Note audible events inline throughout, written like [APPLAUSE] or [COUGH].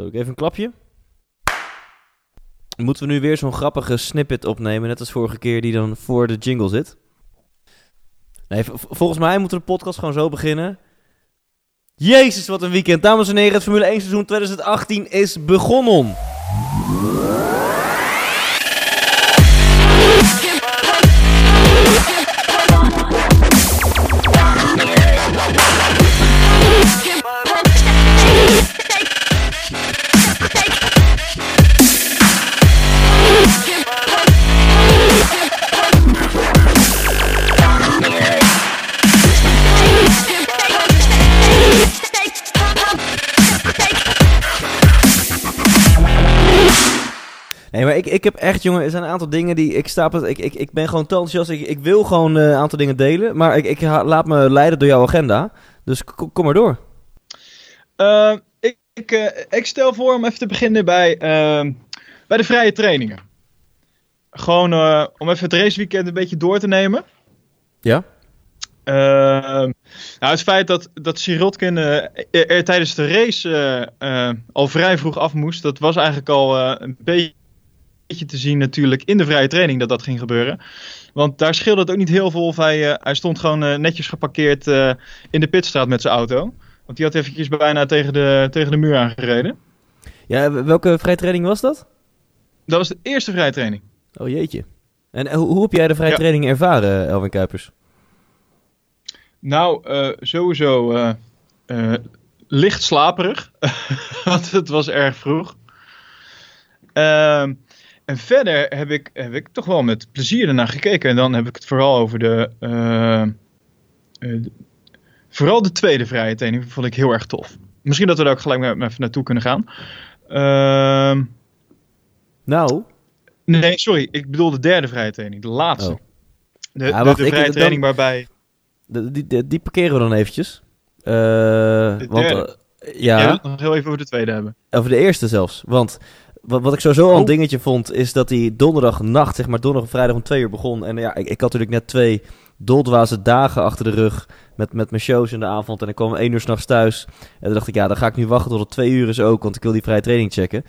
Zo, ik even een klapje. Moeten we nu weer zo'n grappige snippet opnemen, net als vorige keer, die dan voor de jingle zit? Nee, volgens mij moet de podcast gewoon zo beginnen. Jezus, wat een weekend. Dames en heren, het Formule 1 seizoen 2018 is begonnen. Nee, maar ik, ik heb echt, jongen, er zijn een aantal dingen die ik sta op het- ik, ik, ik ben gewoon te enthousiast. Ik, ik wil gewoon eh, een aantal dingen delen, maar ik, ik ha- laat me leiden door jouw agenda. Dus kom maar door. Eh, ik, ik, eh, ik stel voor om even te beginnen bij, eh, bij de vrije trainingen. Gewoon eh, om even het raceweekend een beetje door te nemen. Ja? Eh, nou, het feit dat, dat Sirotkin er, er tijdens de race al vrij vroeg af moest, dat was eigenlijk al een beetje te zien natuurlijk in de vrije training dat dat ging gebeuren. Want daar scheelde het ook niet heel veel of hij, eh, hij stond gewoon eh, netjes geparkeerd eh, in de pitstraat met zijn auto. Want die had eventjes bijna tegen de, tegen de muur aangereden. Ja, welke vrije training was dat? Dat was de eerste vrije training. Oh jeetje. En hoe, hoe heb jij de vrije Ja. training ervaren, Elvin Kuipers? Nou, sowieso eh, licht slaperig. [LAUGHS] Want het was erg vroeg. Ehm, en verder heb ik, heb ik toch wel met plezier ernaar gekeken. En dan heb ik het vooral over de. eh, eh, de- vooral de tweede vrije training vond ik heel erg tof. Misschien dat we daar ook gelijk maar even naartoe kunnen gaan. Ehm, Nou, nee, sorry. Ik bedoel de derde vrije training. De laatste. Oh. De, Ja, de- wacht, de ik- vrije dan- training waarbij. de- die, die, die parkeren we dan eventjes. Eh, want, derde. eh, Ja. ja, wil het nog heel even over de tweede hebben. over de eerste zelfs. Want wat, wat ik sowieso al een Oh. dingetje vond, is dat die donderdagnacht, zeg maar donderdag en vrijdag om twee uur begon. En ja, ik, ik had natuurlijk net twee doldwaze dagen achter de rug met, met mijn shows in de avond. En ik kwam om één uur s'nachts thuis. En toen dacht ik, ja, dan ga ik nu wachten tot het twee uur is ook, want ik wil die vrije training checken.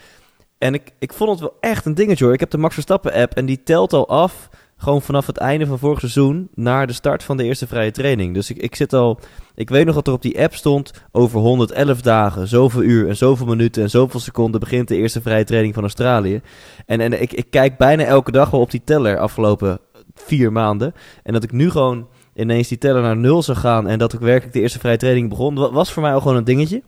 En ik, ik vond het wel echt een dingetje hoor. Ik heb de Max Verstappen app en die telt al af, gewoon vanaf het einde van vorig seizoen, naar de start van de eerste vrije training. Dus ik, ik zit al, ik weet nog dat er op die app stond, over 111 dagen, zoveel uur en zoveel minuten en zoveel seconden begint de eerste vrije training van Australië. En, en ik, ik kijk bijna elke dag wel op die teller afgelopen vier maanden. En dat ik nu gewoon ineens die teller naar nul zou gaan en dat ik werkelijk de eerste vrije training begon, wa- was voor mij al gewoon een dingetje.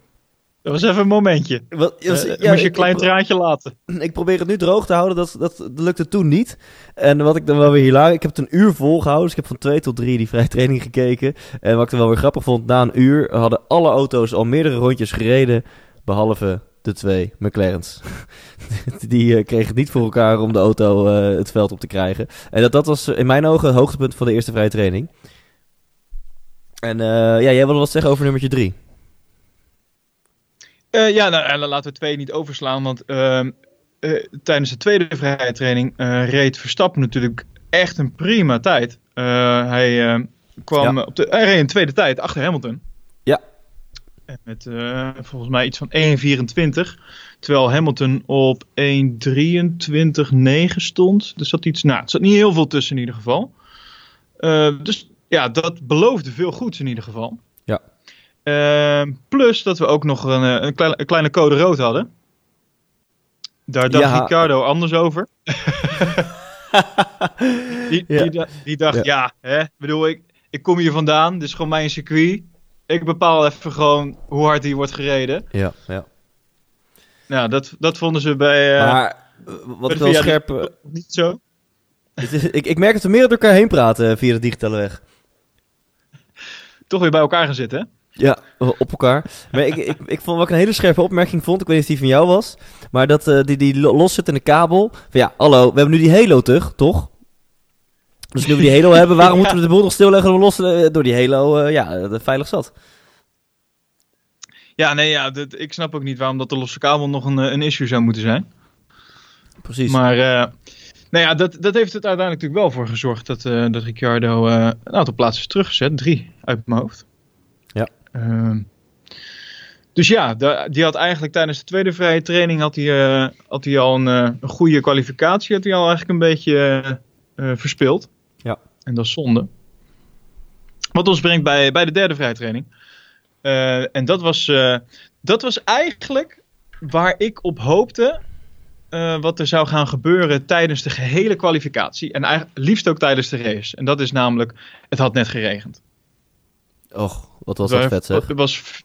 Dat was even een momentje. Wat, Eh, moest je een klein traantje laten. ik probeer het nu droog te houden, dat, dat, dat lukte toen niet. En wat ik dan wel weer hilarisch... Ik heb het een uur volgehouden, dus ik heb van twee tot drie die vrije training gekeken. En wat ik dan wel weer grappig vond, na een uur hadden alle auto's al meerdere rondjes gereden, behalve de twee McLaren's. [LAUGHS] die eh, kregen het niet voor elkaar om de auto eh, het veld op te krijgen. En dat, dat was in mijn ogen het hoogtepunt van de eerste vrije training. En ja, jij wilde wat zeggen over nummertje drie. Eh, ja, nou, en laten we twee niet overslaan. Want ehm, eh, tijdens de tweede vrije training eh, reed Verstappen natuurlijk echt een prima tijd. Eh, hij eh, kwam Ja. op de, hij reed een tweede tijd achter Hamilton. Ja. En Met eh, volgens mij iets van 1.24. Terwijl Hamilton op 1.23.9 stond. Dus zat iets, nou, er zat niet heel veel tussen in ieder geval. Eh, dus ja, dat beloofde veel goeds in ieder geval. Ehm, plus dat we ook nog een, eh, een, kleine, een kleine code rood hadden. Daar dacht Ja. Ricardo anders over. [LAUGHS] Die, Ja. die, die dacht, ja, hè, bedoel, ik, ik kom hier vandaan, dit is gewoon mijn circuit. Ik bepaal even gewoon hoe hard hier wordt gereden. Ja, ja. Nou, dat, dat vonden ze bij, eh maar eh, wat bij de wel scherp... niet zo. Het is- ik, ik merk dat we meer door elkaar heen praten via de digitale weg. Toch weer bij elkaar gaan zitten, hè? Ja, op elkaar. Maar ik, ik, ik vond wat ik een hele scherpe opmerking vond. Ik weet niet of die van jou was. Maar dat eh, die, die lo- loszittende kabel. Van ja, hallo, we hebben nu die Halo terug, toch? Dus nu we die Halo [LAUGHS] hebben, waarom Ja. moeten we de boel nog stilleggen om los eh, door die Halo eh, ja, veilig zat? Ja, nee, ja, ik snap ook niet waarom dat de losse kabel nog een, een issue zou moeten zijn. Precies. Maar nou ja, dat, dat heeft het uiteindelijk natuurlijk wel voor gezorgd dat, dat Ricciardo een aantal plaatsen is teruggezet. Drie uit mijn hoofd. Ehm, dus ja, die had eigenlijk tijdens de tweede vrije training had hij, uh, had hij al een, een, goede kwalificatie. Had hij al eigenlijk een beetje uh, verspeeld. Ja. En dat is zonde. Wat ons brengt bij, bij de derde vrije training. en dat was, dat was eigenlijk waar ik op hoopte uh, wat er zou gaan gebeuren tijdens de gehele kwalificatie. En eigenlijk liefst ook tijdens de race. En dat is namelijk, het had net geregend. Och, wat was dat vet zeg. Het was,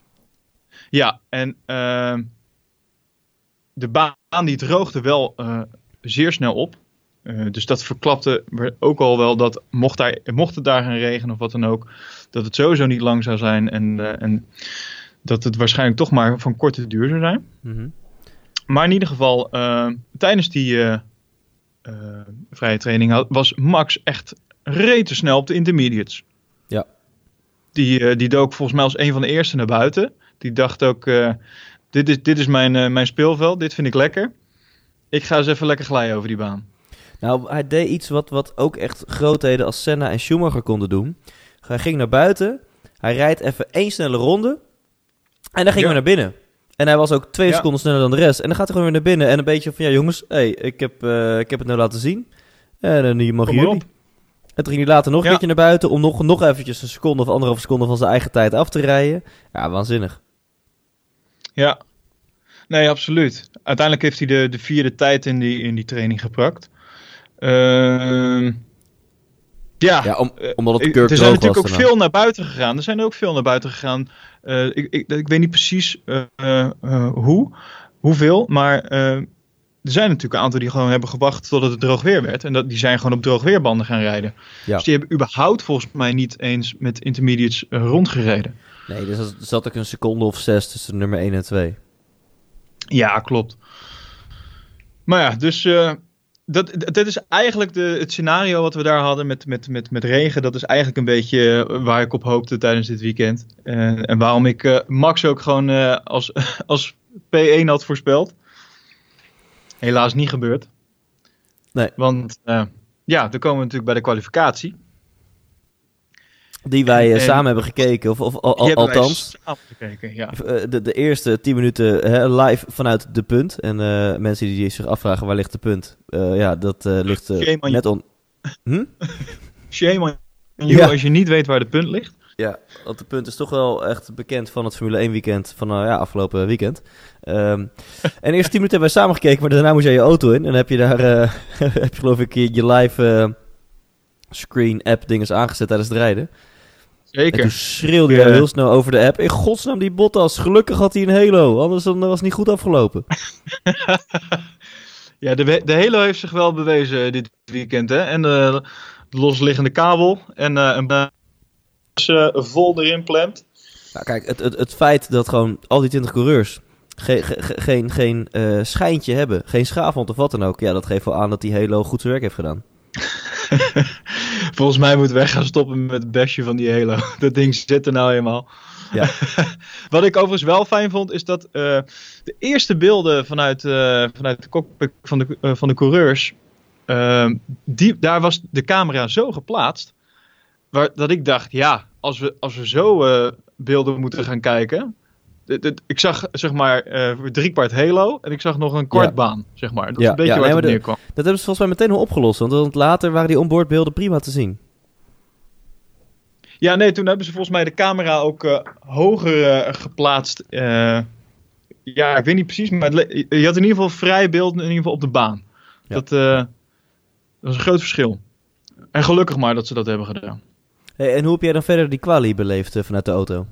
ja, en uh, de baan die droogde wel uh, zeer snel op. Uh, dus dat verklapte ook al wel dat mocht, daar, mocht het daar gaan regenen of wat dan ook, dat het sowieso niet lang zou zijn en, en dat het waarschijnlijk toch maar van korte duur zou zijn. Mm -hmm. Maar in ieder geval, uh, tijdens die uh, uh, vrije training was Max echt rete snel op de intermediates. Die, die dook volgens mij als een van de eerste naar buiten. Die dacht ook, dit, is, dit is mijn, mijn speelveld, dit vind ik lekker. Ik ga eens even lekker glijden over die baan. Nou, hij deed iets wat, wat ook echt grootheden als Senna en Schumacher konden doen. Hij ging naar buiten, hij rijdt even één snelle ronde en dan ging ja. we naar binnen. En hij was ook twee Ja. seconden sneller dan de rest. En dan gaat hij gewoon weer naar binnen. En een beetje van, ja jongens, hey, ik, heb, eh, ik heb het nou laten zien. En dan mogen Kom maar jullie. En toen ging hij later nog een Ja. keertje naar buiten... om nog, nog eventjes een seconde of anderhalve seconde van zijn eigen tijd af te rijden. Ja, waanzinnig. Ja, nee, absoluut. Uiteindelijk heeft hij de, de vierde tijd in die, in die training gepakt. Ehm, ja, Ja, om, eh, omdat het ik- kurk er zijn natuurlijk ook daarna. veel naar buiten gegaan. Er zijn er ook veel naar buiten gegaan. Eh, ik, ik, ik weet niet precies eh, eh, eh, hoe, hoeveel, maar eh, er zijn natuurlijk een aantal die gewoon hebben gewacht totdat het droog weer werd. En dat, die zijn gewoon op droog weerbanden gaan rijden. Ja. Dus die hebben überhaupt volgens mij niet eens met intermediates eh, rondgereden. Nee, dus er zat ook een seconde of zes tussen nummer 1 en 2. Ja, klopt. Maar ja, dus eh, dat, dat is eigenlijk de, het scenario wat we daar hadden met, met, met, met regen. Dat is eigenlijk een beetje eh, waar ik op hoopte tijdens dit weekend. En waarom ik Max ook gewoon als, [LAUGHS] als P1 had voorspeld. Helaas niet gebeurd. Nee. Want eh, ja, dan komen we natuurlijk bij de kwalificatie. Die wij eh, En- samen hebben gekeken, of, of al- althans... gekeken, ja. Eh, De, de eerste 10 minuten hè, live vanuit de punt. En mensen die zich afvragen waar ligt de punt. Ja, dat eh, ligt net on. Hm? [LAUGHS] Shame on you Ja. als je niet weet waar de punt ligt. Ja, want de punt is toch wel echt bekend van het Formule 1 weekend van nou ja, afgelopen weekend. Ehm, [LAUGHS] en de eerste 10 minuten hebben wij samen gekeken, maar daarna moest jij je auto in. En dan heb je daar, eh, [LAUGHS] heb je geloof ik je, je live eh, screen app dinges aangezet tijdens het rijden. En Zeker. toen schreeuwde Ja. jij heel snel over de app. In godsnaam die Bottas, gelukkig had hij een halo. Anders dan was het niet goed afgelopen. [LAUGHS] Ja, de, de Halo heeft zich wel bewezen eh, dit weekend. Hè? En de, de losliggende kabel. En eh, een eh, vol erin plant. Nou, kijk, het, het, het feit dat gewoon al die 20 coureurs ge- ge- ge- geen, geen eh, schijntje hebben, geen schaafwond of wat dan ook, ja, dat geeft wel aan dat die Halo goed zijn werk heeft gedaan. [LAUGHS] Volgens mij moeten we echt gaan stoppen met het bestje van die Halo. [LAUGHS] Dat ding zit er nou eenmaal. Ja. [LAUGHS] Wat ik overigens wel fijn vond, is dat eh, de eerste beelden vanuit, eh, vanuit de cockpit van de, eh, van de coureurs. eh, die, daar was de camera zo geplaatst. Waar, dat ik dacht, ja, als we, als we zo eh, beelden moeten gaan kijken. ik zag zeg maar eh drie kwart Halo en ik zag nog een kwart Ja. baan, zeg maar. Dat is Ja, een beetje ja, waar nee, het neerkwam. Dat hebben ze volgens mij meteen al opgelost, want- later waren die onboardbeelden prima te zien. Ja, nee, toen hebben ze volgens mij de camera ook eh, hoger geplaatst. ja, ik weet niet precies, maar je had in ieder geval vrij beeld in ieder geval op de baan. Ja. Dat, dat was een groot verschil. En gelukkig maar dat ze dat hebben gedaan. Hey, en hoe heb jij dan verder die kwalie beleefd eh, vanuit de auto?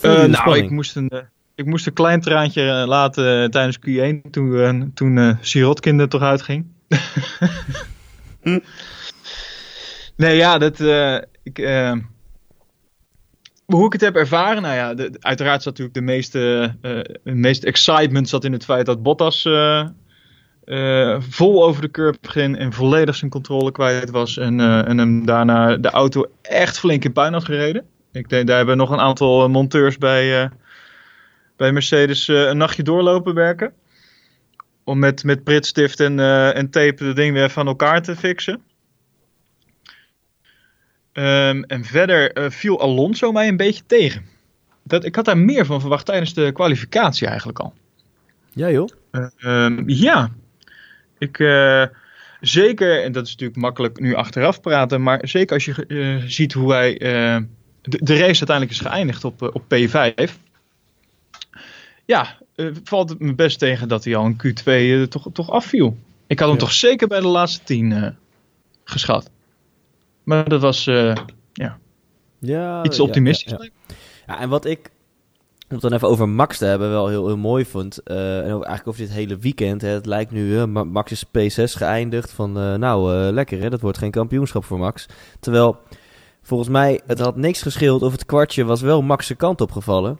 Eh, nou, spanning? ik moest, een, eh, ik moest een klein traantje laten tijdens Q1 toen, toen Sirotkin er toch uitging. [LAUGHS] nee, ja, dat... ik, hoe ik het heb ervaren, nou ja, de- uiteraard zat natuurlijk de meeste, de meeste excitement zat in het feit dat Bottas eh, vol over de curb ging en volledig zijn controle kwijt was. En, eh, en hem daarna de auto echt flink in puin had gereden. Ik denk, daar hebben nog een aantal eh, monteurs bij, bij Mercedes een nachtje doorlopen werken. Om met, met pritstift en, en tape de ding weer van elkaar te fixen. Ehm, en verder viel Alonso mij een beetje tegen. dat, ik had daar meer van verwacht tijdens de kwalificatie eigenlijk al. Ja joh. Uh, um, ja, ik, uh, zeker, en dat is natuurlijk makkelijk nu achteraf praten, maar zeker als je uh, ziet hoe hij de, de, race uiteindelijk is geëindigd op, op P5. Ja, valt het me best tegen dat hij al een Q2 toch, toch afviel. Ik had hem ja. toch zeker bij de laatste 10 geschat. Maar dat was ja, ja, iets optimistisch. Ja, ja, en wat ik, om het dan even over Max te hebben, wel heel, heel mooi vond. Uh, en eigenlijk over dit hele weekend. Hè, het lijkt nu, Max is P6 geëindigd. Van uh, nou, lekker hè, dat wordt geen kampioenschap voor Max. Terwijl, volgens mij, het had niks gescheeld of het kwartje was wel Max' kant opgevallen.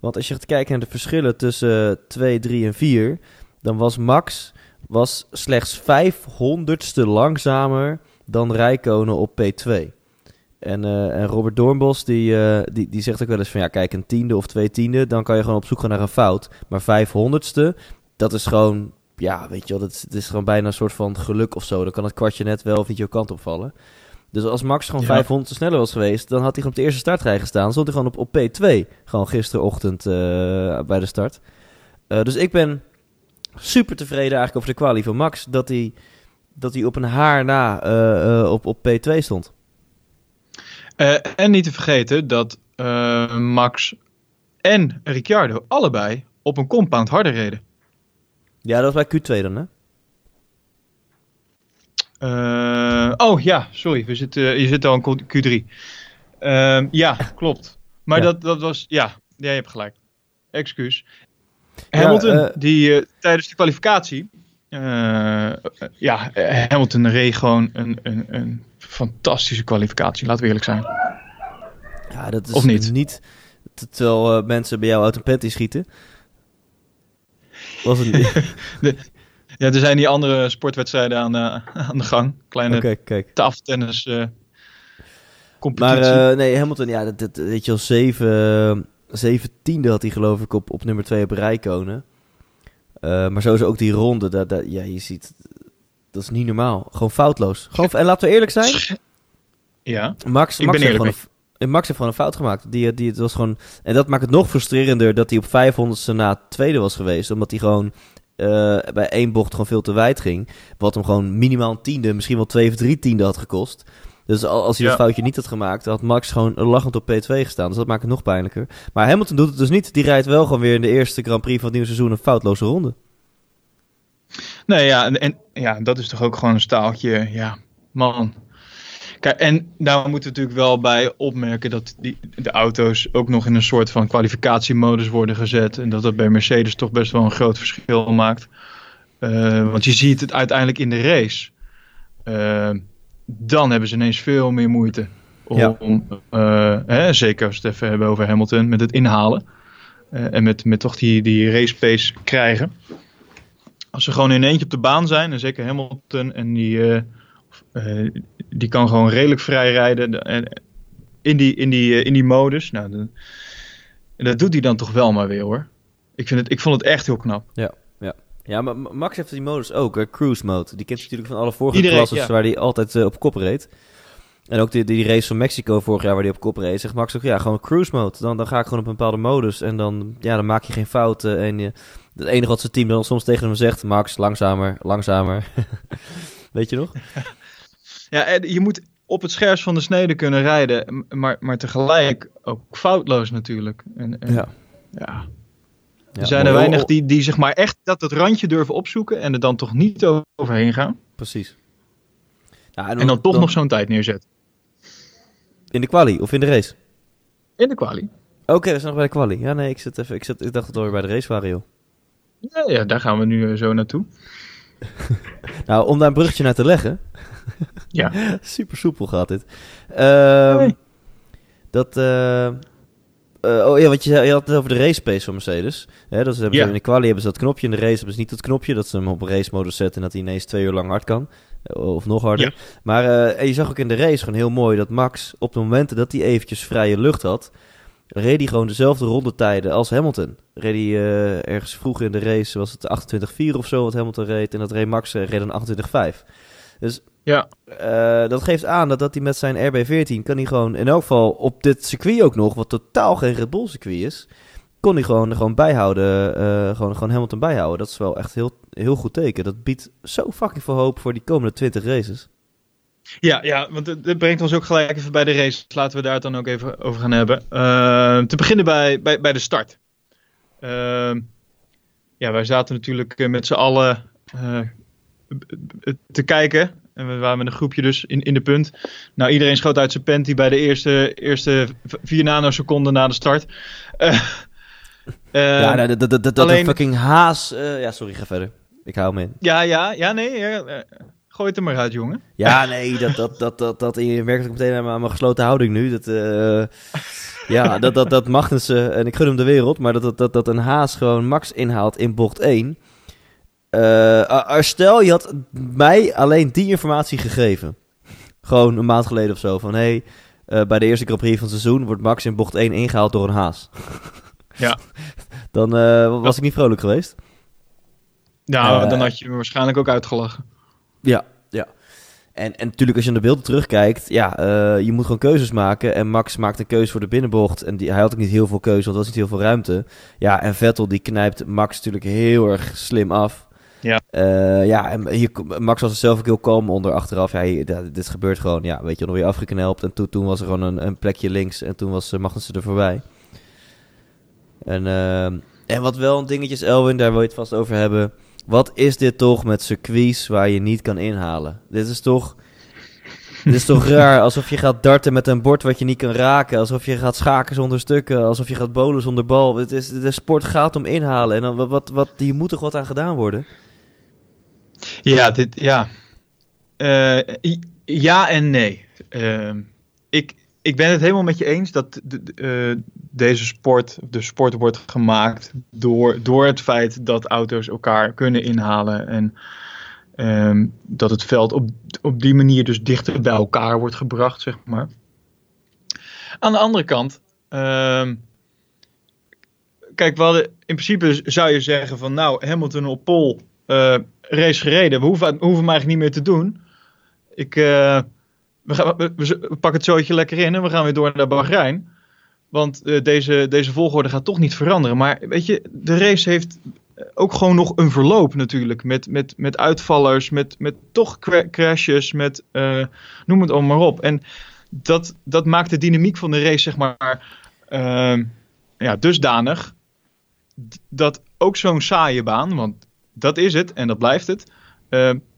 Want als je gaat kijken naar de verschillen tussen 2, 3 en 4, dan was Max was slechts 500ste langzamer dan Rijkonen op P2. En, uh, en Robert Doornbos die, uh, die, die zegt ook wel eens van ja, kijk, een tiende of twee tiende, dan kan je gewoon op zoek gaan naar een fout. Maar vijfhonderdste, dat is gewoon, ja, weet je wel, dat is, het is gewoon bijna een soort van geluk of zo. Dan kan het kwartje net wel of niet jouw kant opvallen. Dus als Max gewoon ja. 500 steller was geweest, dan had hij gewoon op de eerste startrij gestaan. Stond hij gewoon op, op P2, gewoon gisterochtend uh, bij de start. dus ik ben super tevreden eigenlijk over de kwalie van Max, dat hij, dat hij op een haar na op, op P2 stond. Uh, en niet te vergeten dat uh, Max en Ricciardo allebei op een compound harder reden. Ja, dat was bij Q2 dan, hè? Uh, oh ja, sorry. We zitten, je zit al in Q3. Ehm, ja, klopt. Maar ja. Dat, dat was. Ja, je hebt gelijk. Excuus. Hamilton, ja, die tijdens de kwalificatie. ja, Hamilton reed gewoon een, een, een fantastische kwalificatie, laten we eerlijk zijn. Ja, dat is of niet? niet terwijl uh, mensen bij jou uit een panty schieten. Was het niet? [LAUGHS] de, ja, er zijn die andere sportwedstrijden aan, uh, aan de gang. Kleine okay, kijk. tafeltennis uh, competitie. Maar nee, Hamilton, ja, dat, dat, weet je wel, zeven, zeventiende had hij geloof ik op, op nummer twee op Rijkonen. maar sowieso ook die ronde, dat, dat, ja, je ziet, dat is niet normaal. Gewoon foutloos. Gewoon, en laten we eerlijk zijn. Ja, Max, ik Max ben heeft eerlijk. een, Max heeft gewoon een fout gemaakt. Die, die, het was gewoon, en dat maakt het nog frustrerender dat hij op 500ste na tweede was geweest. Omdat hij gewoon uh, bij één bocht gewoon veel te wijd ging. Wat hem gewoon minimaal een tiende, misschien wel twee of drie tiende had gekost. Dus als hij Ja. dat foutje niet had gemaakt, had Max gewoon lachend op P2 gestaan. Dus dat maakt het nog pijnlijker. Maar Hamilton doet het dus niet. Die rijdt wel gewoon weer in de eerste Grand Prix van het nieuwe seizoen een foutloze ronde. Nee, ja, en, en ja, dat is toch ook gewoon een staaltje. Ja, man. Kijk, en daar moeten we natuurlijk wel bij opmerken dat die, de auto's ook nog in een soort van kwalificatiemodus worden gezet. En dat dat bij Mercedes toch best wel een groot verschil maakt. Uh, want je ziet het uiteindelijk in de race. Uh, dan hebben ze ineens veel meer moeite. Om, Ja. uh, hè, zeker als we het even hebben over Hamilton, met het inhalen. En met, met toch die, die race pace krijgen. Als ze gewoon in eentje op de baan zijn, en zeker Hamilton, en die, uh, uh, die kan gewoon redelijk vrij rijden en in die, in die, in die modus. Nou, de, dat doet hij dan toch wel maar weer hoor. Ik, vind het, ik vond het echt heel knap. Ja, maar Max heeft die modus ook, hè? cruise mode. Die kent je natuurlijk van alle vorige Iedereen, klasses ja. waar hij altijd uh, op kop reed. En ook die, die race van Mexico vorig jaar waar hij op kop reed, zegt Max ook, ja, gewoon cruise mode. Dan, dan ga ik gewoon op een bepaalde modus en dan, ja, dan maak je geen fouten. En je, het enige wat zijn team dan soms tegen hem zegt, Max, langzamer, langzamer. [LAUGHS] Weet je nog? [LAUGHS] Ja, en je moet op het scherpst van de snede kunnen rijden, maar, maar tegelijk ook foutloos natuurlijk. En, en, Ja. ja. Er zijn er weinig die, die zeg maar echt dat het randje durven opzoeken en er dan toch niet overheen gaan. Precies. Ja, En dan toch nog zo'n tijd neerzetten. In de quali of in de race? In de kwalie. Oké, we zijn nog bij de quali. Ja, nee, ik, zit even, ik, zit, ik dacht dat we bij de race waren, joh. Ja, ja, daar gaan we nu eh, zo naartoe. [LAUGHS] Nou, om daar een bruggetje naar te leggen. [LAUGHS] Ja. Super soepel gaat dit. Ehm, Nee. Dat. eh, eh, oh ja, wat je, je had het over de race pace van Mercedes. Hè, dat ze hebben in de quali hebben ze dat knopje. In de race hebben ze niet dat knopje. Dat ze hem op race modus zetten en dat hij ineens twee uur lang hard kan. Of nog harder. Ja. Maar eh, en je zag ook in de race gewoon heel mooi dat Max op de momenten dat hij eventjes vrije lucht had. Reed hij gewoon dezelfde rondetijden als Hamilton. Reed hij eh, ergens vroeg in de race, was het 28-4 of zo wat Hamilton reed. En dat reed Max eh, reed een 28-5. Dus Ja. Uh, dat geeft aan dat, dat hij met zijn RB14 kan hij gewoon in elk geval op dit circuit ook nog, wat totaal geen Red Bull circuit is, kon hij gewoon, gewoon bijhouden, uh, gewoon, gewoon Hamilton bijhouden. Dat is wel echt heel, heel goed teken. Dat biedt zo fucking veel hoop voor die komende 20 races. Ja, ja, want het, brengt ons ook gelijk even bij de race. Laten we daar het dan ook even over gaan hebben. Uh, te beginnen bij, bij, bij de start. Uh, ja, wij zaten natuurlijk met z'n allen uh, te kijken. En we waren met een groepje dus in, in de punt. Nou, iedereen schoot uit zijn panty bij de eerste, eerste vier nanoseconden na de start. Ja, nou, dat, dat, dat, dat fucking haas... ja, sorry, ga verder. Ik hou me in. Ja, ja, ja, nee. Ja, Gooi het er maar uit, jongen. Ja, nee, dat, dat, dat, dat, dat je merkt ook meteen aan mijn gesloten houding nu. Dat, uh, ja, dat, dat, dat Magnussen, en ik gun hem de wereld, maar dat, dat, dat, dat een Haas gewoon max inhaalt in bocht 1. Uh, stel, je had mij alleen die informatie gegeven. Gewoon een maand geleden of zo. Van hé, hey, uh, bij de eerste Grand Prix van het seizoen wordt Max in bocht 1 ingehaald door een Haas. Ja. [LAUGHS] Dan uh, was ik niet vrolijk geweest. Nou, dan had je me waarschijnlijk ook uitgelachen. Ja, ja. En, en natuurlijk als je naar de beelden terugkijkt, ja, uh, je moet gewoon keuzes maken. En Max maakt een keuze voor de binnenbocht. En die, hij had ook niet heel veel keuze, want er was niet heel veel ruimte. Ja, en Vettel die knijpt Max natuurlijk heel erg slim af. Ja. Uh, ja, en hier, Max was er zelf ook heel kalm onder achteraf. Ja, hier, dit gebeurt gewoon, ja, weet je, nog weer afgekneld. En toen, toen was er gewoon een, een plekje links en toen was uh, Magnussen er voorbij. En, uh, en wat wel een dingetje is, Elwin, daar wil je het vast over hebben. Wat is dit toch met circuits waar je niet kan inhalen? Dit is toch... Dit is toch [LAUGHS] raar, alsof je gaat darten met een bord wat je niet kan raken. Alsof je gaat schaken zonder stukken. Alsof je gaat bowlen zonder bal. Het is, de sport gaat om inhalen. En dan, wat, wat, wat, hier moet toch wat aan gedaan worden? Ja, dit, ja. Uh, ja en nee. Uh, ik, ik ben het helemaal met je eens dat de, uh, deze sport, de sport wordt gemaakt door, door het feit dat auto's elkaar kunnen inhalen. En um, dat het veld op, op die manier dus dichter bij elkaar wordt gebracht, zeg maar. Aan de andere kant, um, kijk, we hadden, in principe zou je zeggen van nou, Hamilton op pol, uh, race gereden. We hoeven, we hoeven eigenlijk niet meer te doen. Ik... Uh, we, gaan, pakken het zootje lekker in en we gaan weer door naar Bahrein. Want uh, deze, deze volgorde gaat toch niet veranderen. Maar weet je, de race heeft ook gewoon nog een verloop natuurlijk. Met, met, met uitvallers, met, met toch crashes, met uh, noem het allemaal maar op. En dat, dat maakt de dynamiek van de race, zeg maar, ja, dusdanig. Dat ook zo'n saaie baan, want dat is het en dat blijft het,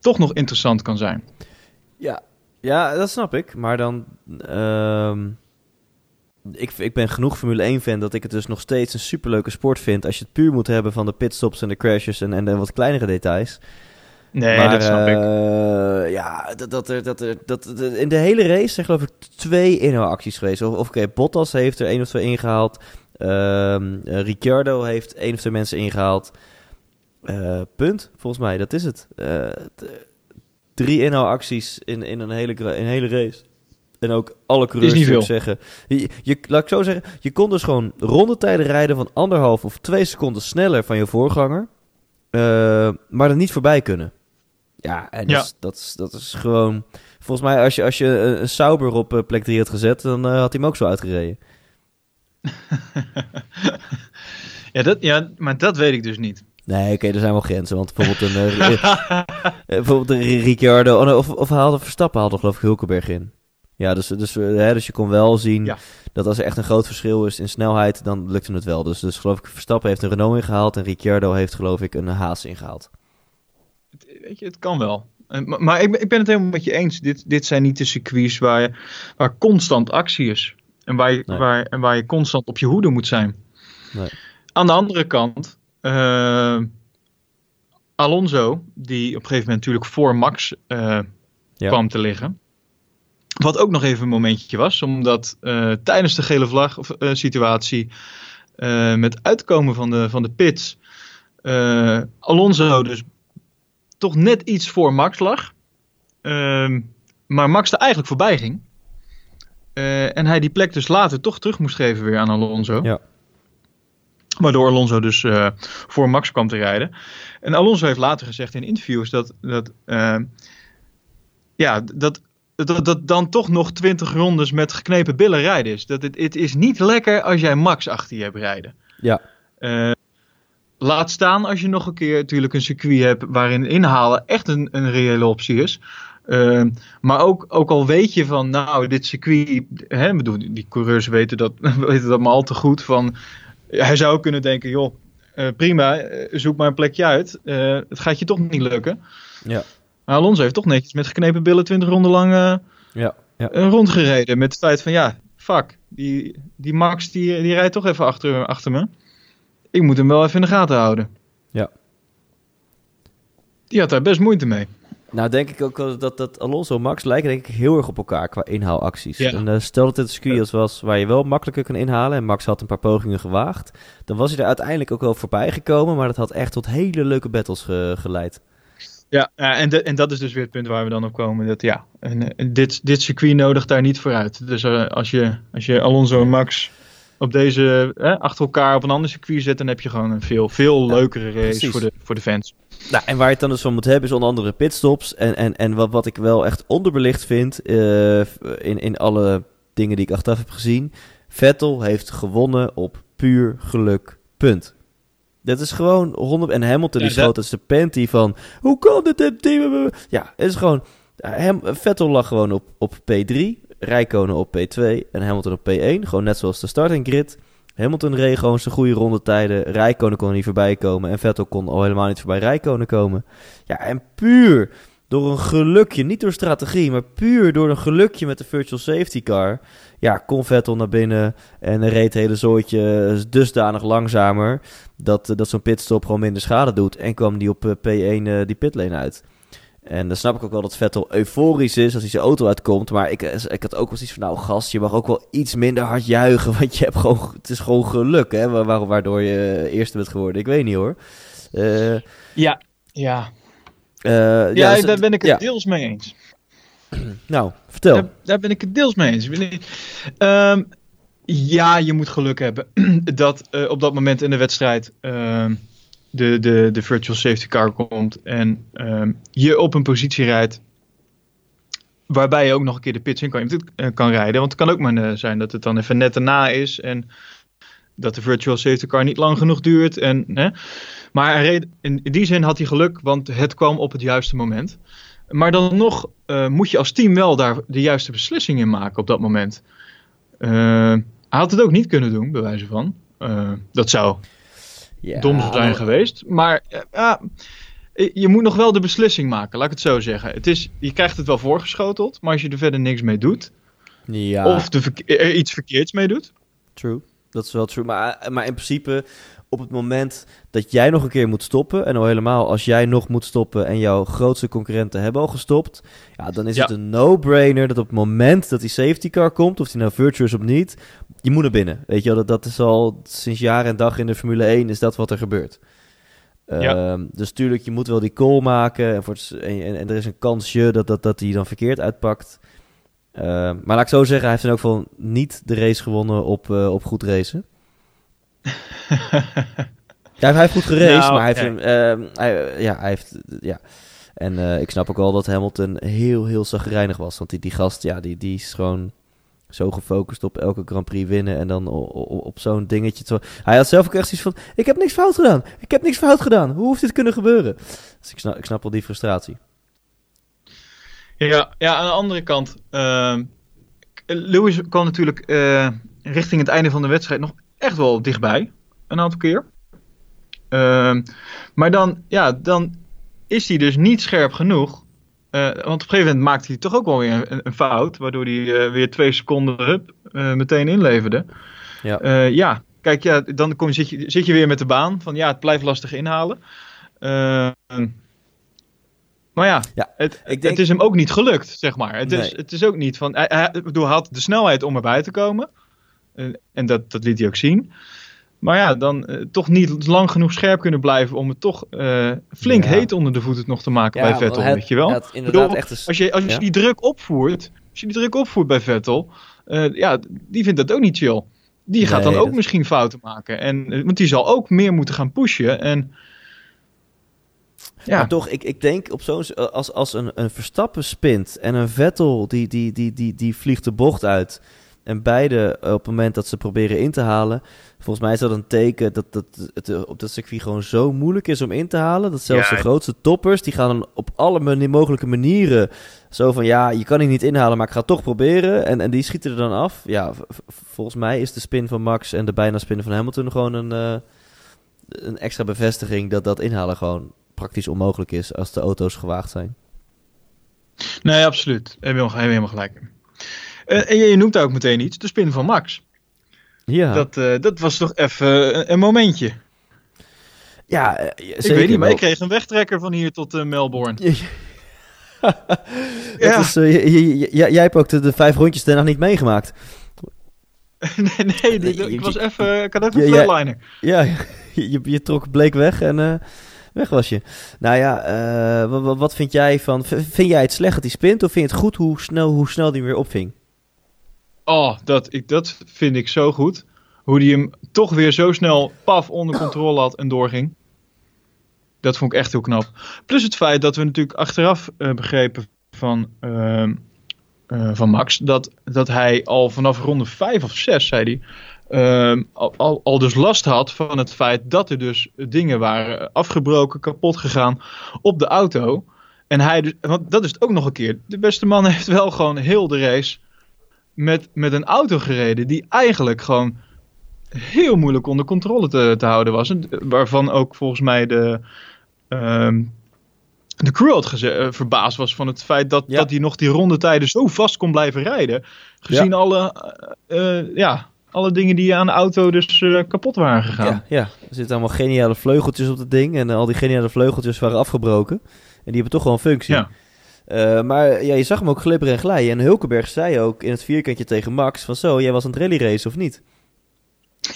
toch nog interessant kan zijn. Ja, ja, dat snap ik. Maar dan. Uh, ik, ik ben genoeg Formule 1-fan dat ik het dus nog steeds een superleuke sport vind. Als je het puur moet hebben van de pitstops en de crashes en, en de wat kleinere details. Nee, maar, dat snap uh, ik. Ja, dat, dat, er, dat, er, dat, in de hele race zijn geloof ik twee inhaalacties geweest. Of, of oké, okay, Bottas heeft er één of twee ingehaald. Uh, Ricciardo heeft één of twee mensen ingehaald. Uh, punt, volgens mij, dat is het. Drie inhaalacties in, in een hele, een hele race. En ook alle coureurs zeggen. Je, je, laat ik zo zeggen, je kon dus gewoon rondetijden rijden van anderhalf of twee seconden sneller van je voorganger. Uh, maar er niet voorbij kunnen. Ja, en ja. Dus, dat, is, dat is gewoon... Volgens mij, als je, als je een, Sauber op uh, plek 3 had gezet, dan uh, had hij hem ook zo uitgereden. [LAUGHS] ja, dat, ja, maar dat weet ik dus niet. Nee, oké, okay, er zijn wel grenzen. Want bijvoorbeeld een, uh, bijvoorbeeld een Ricciardo... Oh, of, of haalde Verstappen haalde geloof ik Hulkenberg in. Ja, dus, dus, hè, dus je kon wel zien ja. dat als er echt een groot verschil is in snelheid, dan lukte het wel. Dus, dus geloof ik, Verstappen heeft een Renault ingehaald en Ricciardo heeft geloof ik een Haas ingehaald. Weet je, het kan wel. Maar, maar ik, ik, ben het helemaal met je eens. Dit, dit zijn niet de circuits waar, je, waar constant actie is. En waar, je, nee. waar, en waar je constant op je hoede moet zijn. Nee. Aan de andere kant, uh, Alonso, die op een gegeven moment natuurlijk voor Max uh, ja. kwam te liggen. Wat ook nog even een momentje was, omdat uh, tijdens de gele vlag situatie met uitkomen van de, van de pits Alonso dus toch net iets voor Max lag. Ehm, maar Max er eigenlijk voorbij ging. en hij die plek dus later toch terug moest geven weer aan Alonso. Ja. Waardoor Alonso dus voor Max kwam te rijden. En Alonso heeft later gezegd in interviews dat, dat ja, dat, dat, dat dan toch nog 20 rondes met geknepen billen rijden is. Dat het, het is niet lekker als jij Max achter je hebt rijden. Ja. Uh, laat staan als je nog een keer natuurlijk een circuit hebt waarin inhalen echt een, een reële optie is. Uh, maar ook, ook al weet je van, nou, dit circuit, hè, bedoel, die coureurs weten dat, [LAUGHS] weten dat maar al te goed. Van, hij zou kunnen denken, joh, uh, prima, zoek maar een plekje uit. Uh, het gaat je toch niet lukken. Ja. Maar Alonso heeft toch netjes met geknepen billen 20 ronden lang ja, ja. rondgereden. Met het feit van, ja, fuck, die, die Max die, die rijdt toch even achter, achter me. Ik moet hem wel even in de gaten houden. Ja. Die had daar best moeite mee. Nou, denk ik ook dat, dat Alonso en Max lijken denk ik heel erg op elkaar qua inhaalacties. Ja. En uh, stel dat het een circuit was waar je wel makkelijker kan inhalen en Max had een paar pogingen gewaagd, dan was hij er uiteindelijk ook wel voorbij gekomen, maar dat had echt tot hele leuke battles ge geleid. Ja, en, de, en dat is dus weer het punt waar we dan op komen. Dat ja, en, en dit, dit circuit nodigt daar niet vooruit. Dus uh, als, je, als je Alonso en Max op deze eh, achter elkaar op een ander circuit zet, dan heb je gewoon een veel, veel leukere race precies. voor de, voor de fans. Nou, en waar je het dan dus van moet hebben is onder andere pitstops. En, en, en wat, wat ik wel echt onderbelicht vind uh, in, in alle dingen die ik achteraf heb gezien. Vettel heeft gewonnen op puur geluk. Punt. Dat is gewoon 100. En Hamilton Ja, die dat- schoot als de panty van. Hoe kan dit? dit team? Ja, het is gewoon. Hem, Vettel lag gewoon op, op P3. Rijkonen op P2. En Hamilton op P1. Gewoon net zoals de starting grid. Hamilton reed gewoon zijn goede rondetijden. Rijkonen kon er niet voorbij komen. En Vettel kon al helemaal niet voorbij Rijkonen komen. Ja, en puur door een gelukje, niet door strategie, maar puur door een gelukje met de virtual safety car. Ja, kon Vettel naar binnen en reed het hele zooitje dusdanig langzamer dat, eh, dat zo'n pitstop gewoon minder schade doet. En kwam die op eh, P1 eh, die pitlane uit. En dan snap ik ook wel dat Vettel euforisch is als hij zijn auto uitkomt. Maar ik, eh, ik had ook wel zoiets van, nou gast, je mag ook wel iets minder hard juichen. [LAUGHS] Want je hebt gewoon, het is gewoon geluk, hè, wa- wa- waardoor je eerste bent geworden. Ik weet niet hoor. Eh, Ja, ja. eh, Ja, dus- daar ben ik het ja. deels mee eens. [CLEARS THROAT] Nou, vertel. Daar, daar ben ik het deels mee eens. Ik ben niet- Ehm, ja, je moet geluk hebben [CLEARS THROAT] dat eh, op dat moment in de wedstrijd ehm, de, de, de virtual safety car komt en ehm, je op een positie rijdt waarbij je ook nog een keer de pits in kan, eh, kan rijden. Want het kan ook maar eh, zijn dat het dan even net erna is en dat de virtual safety car niet lang genoeg duurt. En, hè. Maar in, die zin had hij geluk, want het kwam op het juiste moment. Maar dan nog eh, moet je als team wel daar de juiste beslissing in maken op dat moment. Hij had het ook niet kunnen doen, bij wijze van. Dat zou Ja, dom zijn maar- geweest. Maar eh, ja, je moet nog wel de beslissing maken, laat ik het zo zeggen. Het is, je krijgt het wel voorgeschoteld, maar als je er verder niks mee doet, Ja, of er iets verkeerds mee doet. true. Dat is wel true. Maar, maar in principe, op het moment dat jij nog een keer moet stoppen... en al helemaal als jij nog moet stoppen... en jouw grootste concurrenten hebben al gestopt... ja, dan is Ja. het een no-brainer dat op het moment dat die safety car komt... of die nou virtual is of niet... je moet naar binnen. Weet je wel, dat, dat is al sinds jaar en dag in de Formule 1... is dat wat er gebeurt. Ja. Ehm, dus tuurlijk, je moet wel die call maken... en, voor het, en, en, en er is een kansje dat, dat, dat die dan verkeerd uitpakt... Ehm, maar laat ik zo zeggen, hij heeft in elk geval niet de race gewonnen op, eh, op goed racen. [LAUGHS] Ja, hij heeft goed geraced, Nou, maar hij heeft, hem, hij, ja, hij heeft, ja. En eh, ik snap ook wel dat Hamilton heel, heel zagrijnig was. Want die, die gast, ja, die, die is gewoon zo gefocust op elke Grand Prix winnen. En dan op, zo'n dingetje. Hij had zelf ook echt zoiets van, ik heb niks fout gedaan. Ik heb niks fout gedaan. Hoe hoeft dit kunnen gebeuren? Dus ik snap, ik snap wel die frustratie. Ja, ja, aan de andere kant. ehm, Lewis kwam natuurlijk eh, richting het einde van de wedstrijd nog echt wel dichtbij. Een aantal keer. Ehm, maar dan, ja, dan is hij dus niet scherp genoeg. Eh, want op een gegeven moment maakte hij toch ook wel weer een, een fout. Waardoor hij eh, weer twee seconden hup, eh, meteen inleverde. Ja. Ja, kijk, ja, dan kom, je- zit, je, zit je weer met de baan. Van ja, het blijft lastig inhalen. Eh, maar ja, Ja, het, denk- het is hem ook niet gelukt, zeg maar. Het, is, het is ook niet van. Hij, bedoel, hij had de snelheid om erbij te komen. En dat, dat liet hij ook zien. Maar ja, dan eh, toch niet lang genoeg scherp kunnen blijven om het toch eh, flink Ja. heet onder de voeten nog te maken bij Vettel, weet je wel. inderdaad echt een- Als je, als je Ja. die druk opvoert, als je die druk opvoert bij Vettel, eh, ja, die vindt dat ook niet chill. Die gaat Nee, dan ook dat- misschien fouten maken. En, want die zal ook meer moeten gaan pushen. En Ja. Maar toch, ik, ik denk op zo'n als, als een, een Verstappen spint en een Vettel die, die, die, die, die vliegt de bocht uit. En beide op het moment dat ze proberen in te halen. Volgens mij is dat een teken dat, dat het op dat circuit gewoon zo moeilijk is om in te halen. Dat zelfs Ja. de grootste toppers, die gaan dan op alle mani- mogelijke manieren. Zo van ja, je kan hier niet inhalen, maar ik ga het toch proberen. En, en die schieten er dan af. Ja, volgens mij is de spin van Max en de bijna spin van Hamilton gewoon een, eh, een extra bevestiging dat dat inhalen gewoon praktisch onmogelijk is als de auto's gewaagd zijn. Nee, absoluut. Heb je helemaal gelijk. Eh, en je, noemt daar ook meteen iets, de spin van Max. Ja, Dat, eh, dat was toch even een, een momentje. ja eh, ik weet niet, maar ik kreeg een wegtrekker van hier tot Melbourne. [LAUGHS] Ja. is, jij hebt ook de, de vijf rondjes daarna niet meegemaakt. [LAUGHS] nee, nee, ik was even, ik had even een ja. flatliner. Ja, je, [LAUGHS] je, je trok bleek weg en weg was je. Nou ja, eh, wa- wa- wat, vind jij van... Vind jij het slecht dat hij spint of vind je het goed hoe snel, hoe snel die weer opving? Oh, dat, ik, dat vind ik zo goed. Hoe die hem toch weer zo snel paf onder controle had en doorging. Dat vond ik echt heel knap. Plus het feit dat we natuurlijk achteraf eh, begrepen van, ehm, eh, van Max. Dat, dat hij al vanaf ronde 5 of 6, zei hij. ehm, al, al, al dus last had van het feit dat er dus dingen waren afgebroken, kapot gegaan op de auto. En hij dus, want dat is het ook nog een keer. De beste man [LAUGHS] heeft wel gewoon heel de race met, met een auto gereden die eigenlijk gewoon heel moeilijk onder controle te, te houden was. En Waarvan ook volgens mij de, ehm, de crew had eh, verbaasd was van het feit dat, Ja. dat hij nog die rondetijden zo vast kon blijven rijden. Gezien alle, eh, eh, ja, alle dingen die aan de auto dus eh, kapot waren gegaan. Ja, ja, er zitten allemaal geniale vleugeltjes op het ding en eh, al die geniale vleugeltjes waren afgebroken. En die hebben toch gewoon functie. Ja. Eh, maar ja, je zag hem ook glibberen en glijden. En Hulkenberg zei ook in het vierkantje tegen Max van zo, jij was aan het rally race of niet?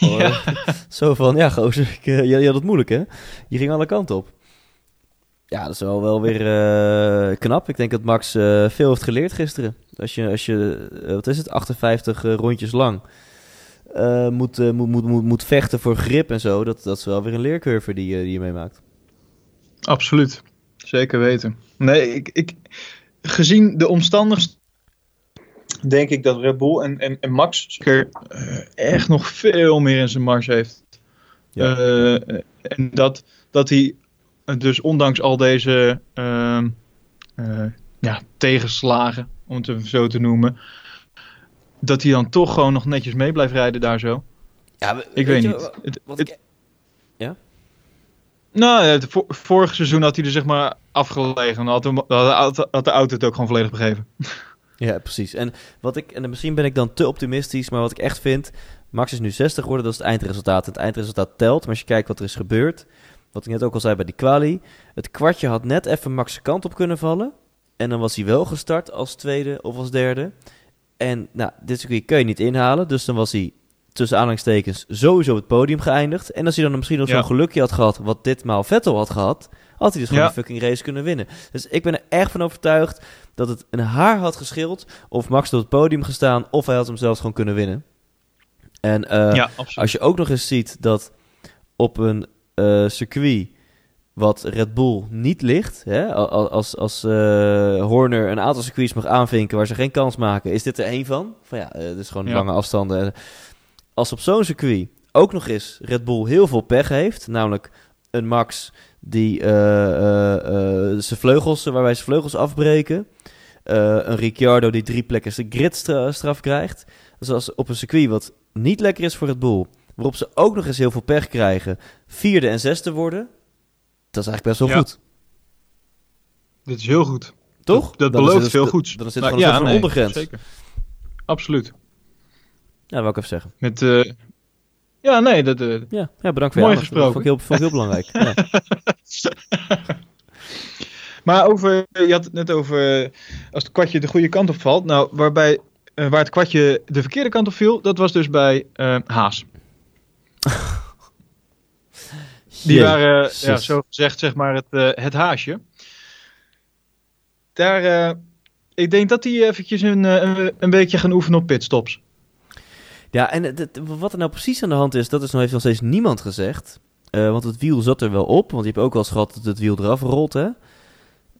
Oh, Ja. [LAUGHS] Zo van, ja gozer, ik, eh, je, je had het moeilijk hè? Je ging alle kanten op. Ja, dat is wel, wel weer eh, knap. Ik denk dat Max veel heeft geleerd gisteren. Als je, als je wat is het, 58 eh, rondjes lang moet, moet, moet, moet, moet vechten voor grip en zo. Dat, dat is wel weer een leercurve die, die je meemaakt. Absoluut. Zeker weten. Nee, ik, ik, gezien de omstandigheden denk ik dat Red Bull en, en, en Max zeker eh, echt nog veel meer in zijn mars heeft. Ja. Eh, en dat, dat hij eh, dus ondanks al deze ehm, eh, ja, tegenslagen, om het even zo te noemen, dat hij dan toch gewoon nog netjes mee blijft rijden daar zo. Ja, Ik weet niet. Wat het- ik, nou, het vo- vorig seizoen had hij er zeg maar afgelegen. Dan had, had de auto- het ook gewoon volledig begrepen. [LAUGHS] Ja, precies. En, wat ik, en misschien ben ik dan te optimistisch, maar wat ik echt vind... Max is nu 60 geworden, dat is het eindresultaat. Het eindresultaat telt, maar als je kijkt wat er is gebeurd... Wat ik net ook al zei bij die quali... Het kwartje had net even Max' kant op kunnen vallen. En dan was hij wel gestart als tweede of als derde. En nou, dit circuit kun je niet inhalen. Dus dan was hij tussen aanhalingstekens sowieso op het podium geëindigd. En als hij dan misschien nog Ja. zo'n gelukje had gehad... wat ditmaal Vettel had gehad... had hij dus gewoon Ja. een fucking race kunnen winnen. Dus ik ben er echt van overtuigd dat het een haar had geschild of Max op het podium gestaan of hij had hem zelfs gewoon kunnen winnen. En eh, ja, als je ook nog eens ziet dat op een eh, circuit wat Red Bull niet ligt, hè, als, als eh, Horner een aantal circuits mag aanvinken waar ze geen kans maken, is dit er één van. Van ja, het is gewoon Ja. lange afstanden. Als op zo'n circuit ook nog eens Red Bull heel veel pech heeft, namelijk een Max die eh, zijn vleugels, waarbij zijn vleugels afbreken. Een Ricciardo die drie plekken zijn gridstraf krijgt. Dus als op een circuit wat niet lekker is voor Red Bull, waarop ze ook nog eens heel veel pech krijgen, vierde en zesde worden, dat is eigenlijk best wel Ja. goed. Dit is heel goed. Toch? Dat, belooft het- veel goeds. Dan dit Maar gewoon een van nee, ondergrens. Zeker. Absoluut. Ja, dat wou ik even zeggen. Met, eh, ja, nee, dat, eh, Ja, ja bedankt voor je Mooi aandacht. Dat vond ik heel, vond ik heel [LAUGHS] belangrijk. Ja. [LAUGHS] Maar over, je had het net over eh, als het kwartje de goede kant op valt. Nou, waarbij, waar het kwartje de verkeerde kant op viel, dat was dus bij Haas. [LAUGHS] Die waren, ja, zo gezegd, zeg maar, het, het haasje. Daar, ik denk dat die eventjes een, een, een beetje gaan oefenen op pitstops. Ja, en het- het- wat er nou precies aan de hand is, dat is nog, heeft nog steeds niemand gezegd. Eh, want het wiel zat er wel op. Want je hebt ook wel eens gehad dat het wiel eraf rolt, hè?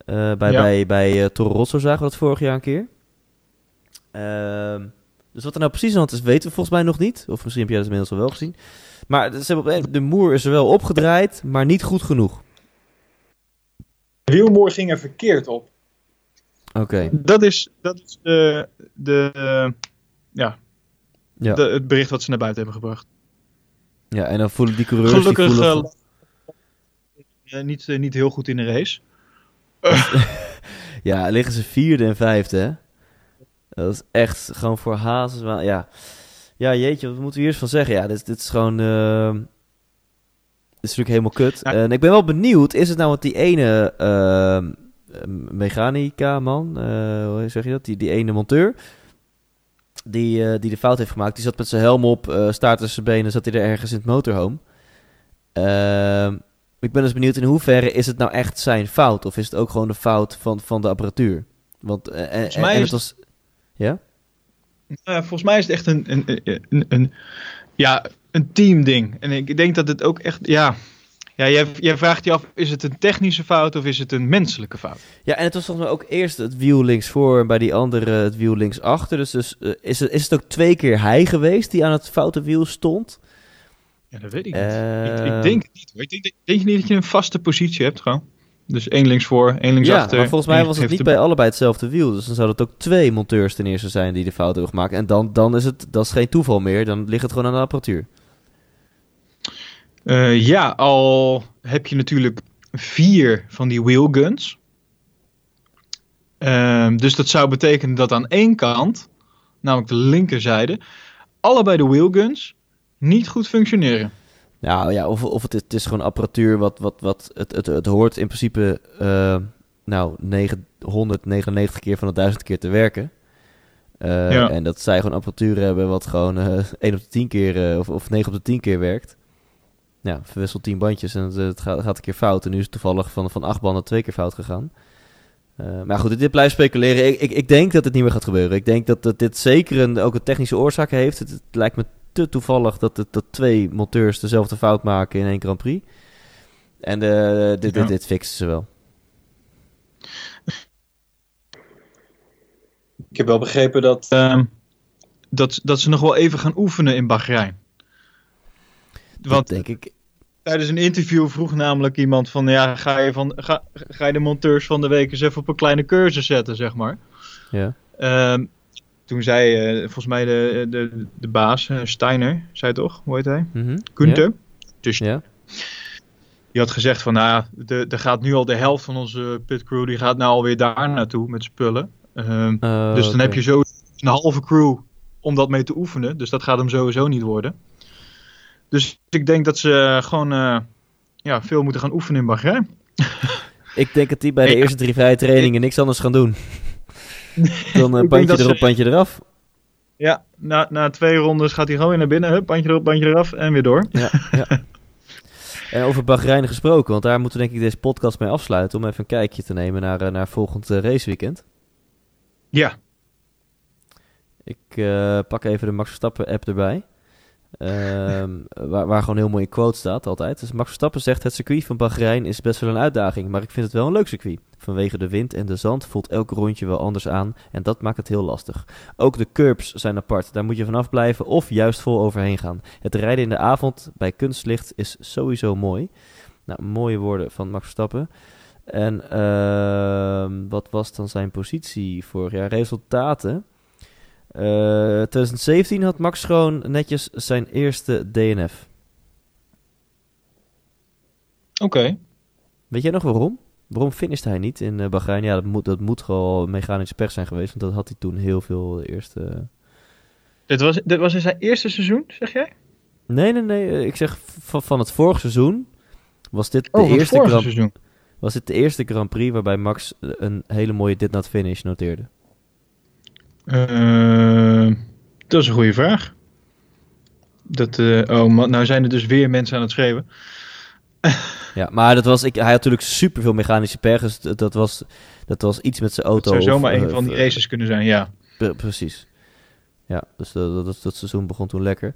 Eh, bij Ja. bij, bij eh, Toro Rosso zagen we dat vorig jaar een keer. Ehm, dus wat er nou precies aan de hand is, weten we volgens mij nog niet. Of misschien heb jij dat inmiddels al wel gezien. Maar ze hebben op een- de moer is er wel opgedraaid, maar niet goed genoeg. De wielmoer ging er verkeerd op. Oké. Dat is, dat is de, de, ja, Ja. de, het bericht wat ze naar buiten hebben gebracht. ja, en dan voelen die coureurs... Gelukkig die voelen eh, eh, niet, eh, niet heel goed in de race. [LAUGHS] Ja, liggen ze vierde en vijfde, hè? Dat is echt gewoon voor Hazes. wel- Ja. ja, jeetje, wat moeten we hier eens van zeggen? Ja, dit, dit is gewoon... dit is natuurlijk helemaal kut. Ja. En ik ben wel benieuwd, is het nou wat die ene mechanica-man, eh, hoe zeg je dat? Die, die ene monteur, die, eh, die de fout heeft gemaakt. Die zat met zijn helm op, eh staart tussen zijn benen, zat hij er ergens in het motorhome. Ehm, ik ben dus benieuwd in hoeverre is het nou echt zijn fout? Of is het ook gewoon de fout van, van de apparatuur? Want eh, en, Volgens mij en is- het was... Ja? Volgens mij is het echt een, een, een, een, een- ja, een teamding. En ik denk dat het ook echt, ja... Ja, jij, jij vraagt je af, is het een technische fout of is het een menselijke fout? Ja, en het was volgens mij ook eerst het wiel links voor en bij die andere het wiel links achter. Dus, dus eh, is, het, is het ook twee keer hij geweest die aan het foute wiel stond? Ja, dat weet ik niet. Ik, ik denk het niet hoor. Ik denk, denk je niet dat je een vaste positie hebt gewoon? Dus één links voor, één links ja, achter. maar volgens mij was het niet de- bij allebei hetzelfde wiel. Dus dan zouden het ook twee monteurs ten eerste zijn die de fout hebben gemaakt. En dan, dan is het dat is geen toeval meer. Dan ligt het gewoon aan de apparatuur. Eh, ja, al heb je natuurlijk vier van die wheelguns. Ehm, dus dat zou betekenen dat aan één kant, namelijk de linkerzijde, allebei de wheelguns niet goed functioneren. Nou ja, of, of het, is, het is gewoon apparatuur wat, wat, wat het, het, het hoort in principe eh, nou 999 keer van de 1000 keer te werken. Eh, Ja. En dat zij gewoon apparatuur hebben wat gewoon eh 1 op de 10 keer of, of 9 op de 10 keer werkt. Ja, verwisselt 10 bandjes en het, het gaat, gaat een keer fout. En nu is het toevallig van, van 8 banden twee keer fout gegaan. Eh, maar goed, dit, blijft speculeren. Ik, ik, ik denk dat het niet meer gaat gebeuren. Ik denk dat, dat dit zeker een, ook een technische oorzaak heeft. Het, het lijkt me te toevallig dat, het, dat twee monteurs dezelfde fout maken in één Grand Prix. En eh, dit, Ja. dit, dit fixen ze wel. Ik heb wel begrepen dat... Ehm, dat, dat ze nog wel even gaan oefenen in Bahrein. Want dat denk ik. Tijdens een interview vroeg namelijk iemand van... Ja, ga je, van, ga, ga je de monteurs van de week eens even op een kleine cursus zetten, zeg maar. Ja. Ehm, toen zei eh, volgens mij de, de, de baas, eh, Steiner, zei toch? Hoe heet hij? Mhm. Gunther. Dus Ja. die had gezegd van, nou ja, de- er gaat nu al de helft van onze pitcrew, die gaat nou alweer daar naartoe met spullen. Ehm, Eh, dus dan heb je zo een halve crew om dat mee te oefenen. Dus dat gaat hem sowieso niet worden. Dus ik denk dat ze gewoon eh, ja, veel moeten gaan oefenen in Bahrein. [LAUGHS] Ik denk dat die bij de eerste drie vrije trainingen niks anders gaan doen. [LAUGHS] Dan een denk bandje dat ze- erop, bandje eraf. Ja, na, na twee rondes gaat hij gewoon weer naar binnen. Hup, bandje erop, bandje eraf en weer door. Ja, ja. [LAUGHS] En over Bahrein gesproken, want daar moeten we denk ik deze podcast mee afsluiten... om even een kijkje te nemen naar, eh, naar volgend eh, raceweekend. Ja, Ik eh, pak even de Max Verstappen app erbij. Ehm, waar, waar gewoon heel mooi in quote staat altijd. Dus Max Verstappen zegt: Het circuit van Bahrein is best wel een uitdaging, maar ik vind het wel een leuk circuit. Vanwege de wind en de zand voelt elk rondje wel anders aan en dat maakt het heel lastig. Ook de curbs zijn apart, daar moet je vanaf blijven of juist vol overheen gaan. Het rijden in de avond bij kunstlicht is sowieso mooi. Nou, mooie woorden van Max Verstappen. En ehm, wat was dan zijn positie vorig jaar? Resultaten. Eh 2017 had Max gewoon netjes zijn eerste DNF. oké. Weet jij nog waarom? Waarom finisht hij niet in eh, Bahrein? Ja, dat moet, dat moet gewoon mechanische pech zijn geweest. Want dat had hij toen heel veel eerste... Dit was, dit was in zijn eerste seizoen, zeg jij? Nee, nee, nee. eh, Ik zeg van, van het vorige seizoen was dit, de Oh, eerste Grand, seizoen. was dit de eerste Grand Prix waarbij Max eh, een hele mooie did not finish noteerde. Eh, dat is een goede vraag. Dat, eh, oh, nou zijn er dus weer mensen aan het schreeuwen. Ja, maar dat was, ik, hij had natuurlijk superveel mechanische pech. Dat, dat was, dat was iets met zijn auto. zou of, zomaar eh, een van die races kunnen zijn, ja. Pre- precies. Ja, dus dat, dat, dat seizoen begon toen lekker.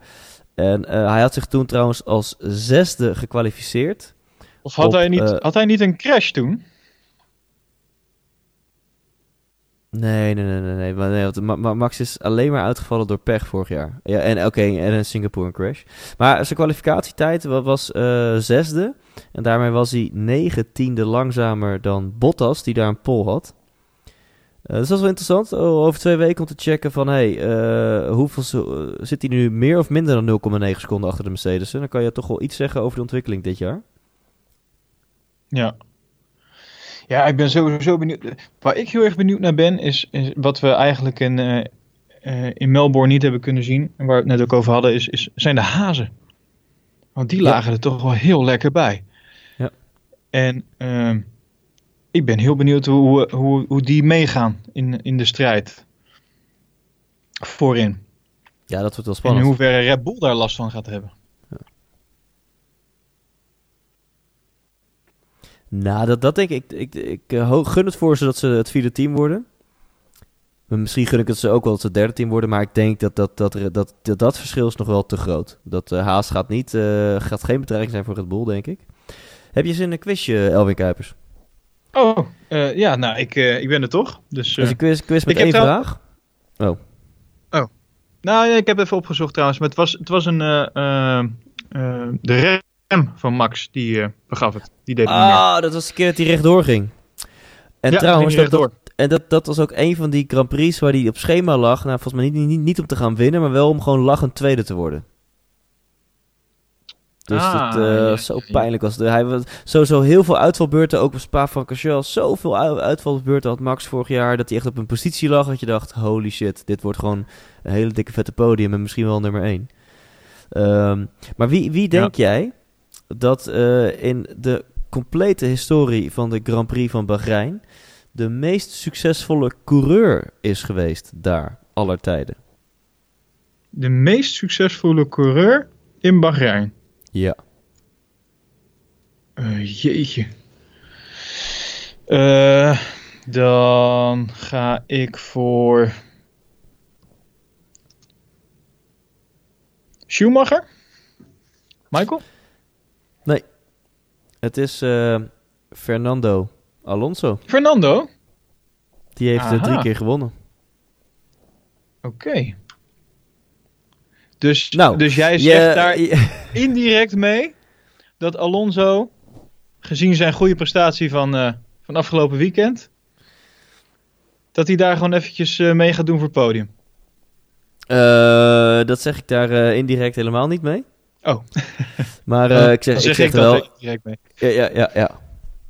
En eh, hij had zich toen trouwens als zesde gekwalificeerd. Of had, Op, hij niet, eh, had hij niet een crash toen? Nee, nee, nee, nee. nee. Maar, nee want Ma- Ma- Max is alleen maar uitgevallen door pech vorig jaar. Ja, en oké, en een Singapore crash. Maar zijn kwalificatietijd wa- was eh, zesde. En daarmee was hij negentiende langzamer dan Bottas, die daar een pol had. Eh, dus dat is wel interessant. Oh, over twee weken om te checken van... Hey, eh, hoeveel zit hij nu meer of minder dan 0,9 seconden achter de Mercedes? Dan kan je toch wel iets zeggen over de ontwikkeling dit jaar. Ja. Ja, ik ben sowieso benieuwd. Waar ik heel erg benieuwd naar ben, is, is wat we eigenlijk in, eh, eh, in Melbourne niet hebben kunnen zien. En waar we het net ook over hadden, is, is, zijn de hazen. Want die Ja. lagen er toch wel heel lekker bij. Ja. En ehm, ik ben heel benieuwd hoe, hoe, hoe die meegaan in, in de strijd. Voorin. Ja, dat wordt wel En in spannend. hoeverre Red Bull daar last van gaat hebben. Nou, dat, dat denk ik. Ik, ik, ik eh, gun het voor ze dat ze het vierde team worden. Maar Misschien gun ik het ze ook wel dat ze het derde team worden. Maar ik denk dat dat, dat, dat, dat, dat, dat verschil is nog wel te groot. Dat eh, Haas gaat, niet, eh, gaat geen bedreiging zijn voor Red Bull, denk ik. Heb je zin in een quizje, Elwin Kuipers? Oh, ja, nou, ik, ik ben er toch. Dus, is een quiz, quiz met één vraag. Nou, ja, ik heb even opgezocht trouwens. Maar het was, het was een. de van Max, die eh, begaf het. Die deed niet meer. Ah, dat was de keer dat hij rechtdoor ging. En Ja, trouwens, dat, dat, en dat, dat was ook een van die Grand Prix waar hij op schema lag. Nou, volgens mij niet, niet, niet om te gaan winnen, maar wel om gewoon lachend tweede te worden. Dus Ah, dat, eh, ja, zo pijnlijk was het. Hij was sowieso heel veel uitvalbeurten, ook bij Spa van Cachel. Zoveel uitvalbeurten had Max vorig jaar, dat hij echt op een positie lag. Dat je dacht, holy shit, dit wordt gewoon een hele dikke vette podium en misschien wel nummer één. Ehm, maar wie, wie denk jij dat eh, in de complete historie van de Grand Prix van Bahrein de meest succesvolle coureur is geweest daar, aller tijden? De meest succesvolle coureur in Bahrein. Ja. Eh, jeetje. Eh, dan ga ik voor. Schumacher? Michael? Het is eh, Fernando Alonso. Fernando? Die heeft er Aha. drie keer gewonnen. Oké. Dus, Nou, dus jij Je- zegt daar je- [LAUGHS] indirect mee dat Alonso, gezien zijn goede prestatie van, eh, van afgelopen weekend, dat hij daar gewoon eventjes eh, mee gaat doen voor het podium. Dat zeg ik daar indirect helemaal niet mee. Oh. [LAUGHS] Maar eh, ik zeg, ik zeg ik er wel... indirect mee. Ja, ja, ja, ja.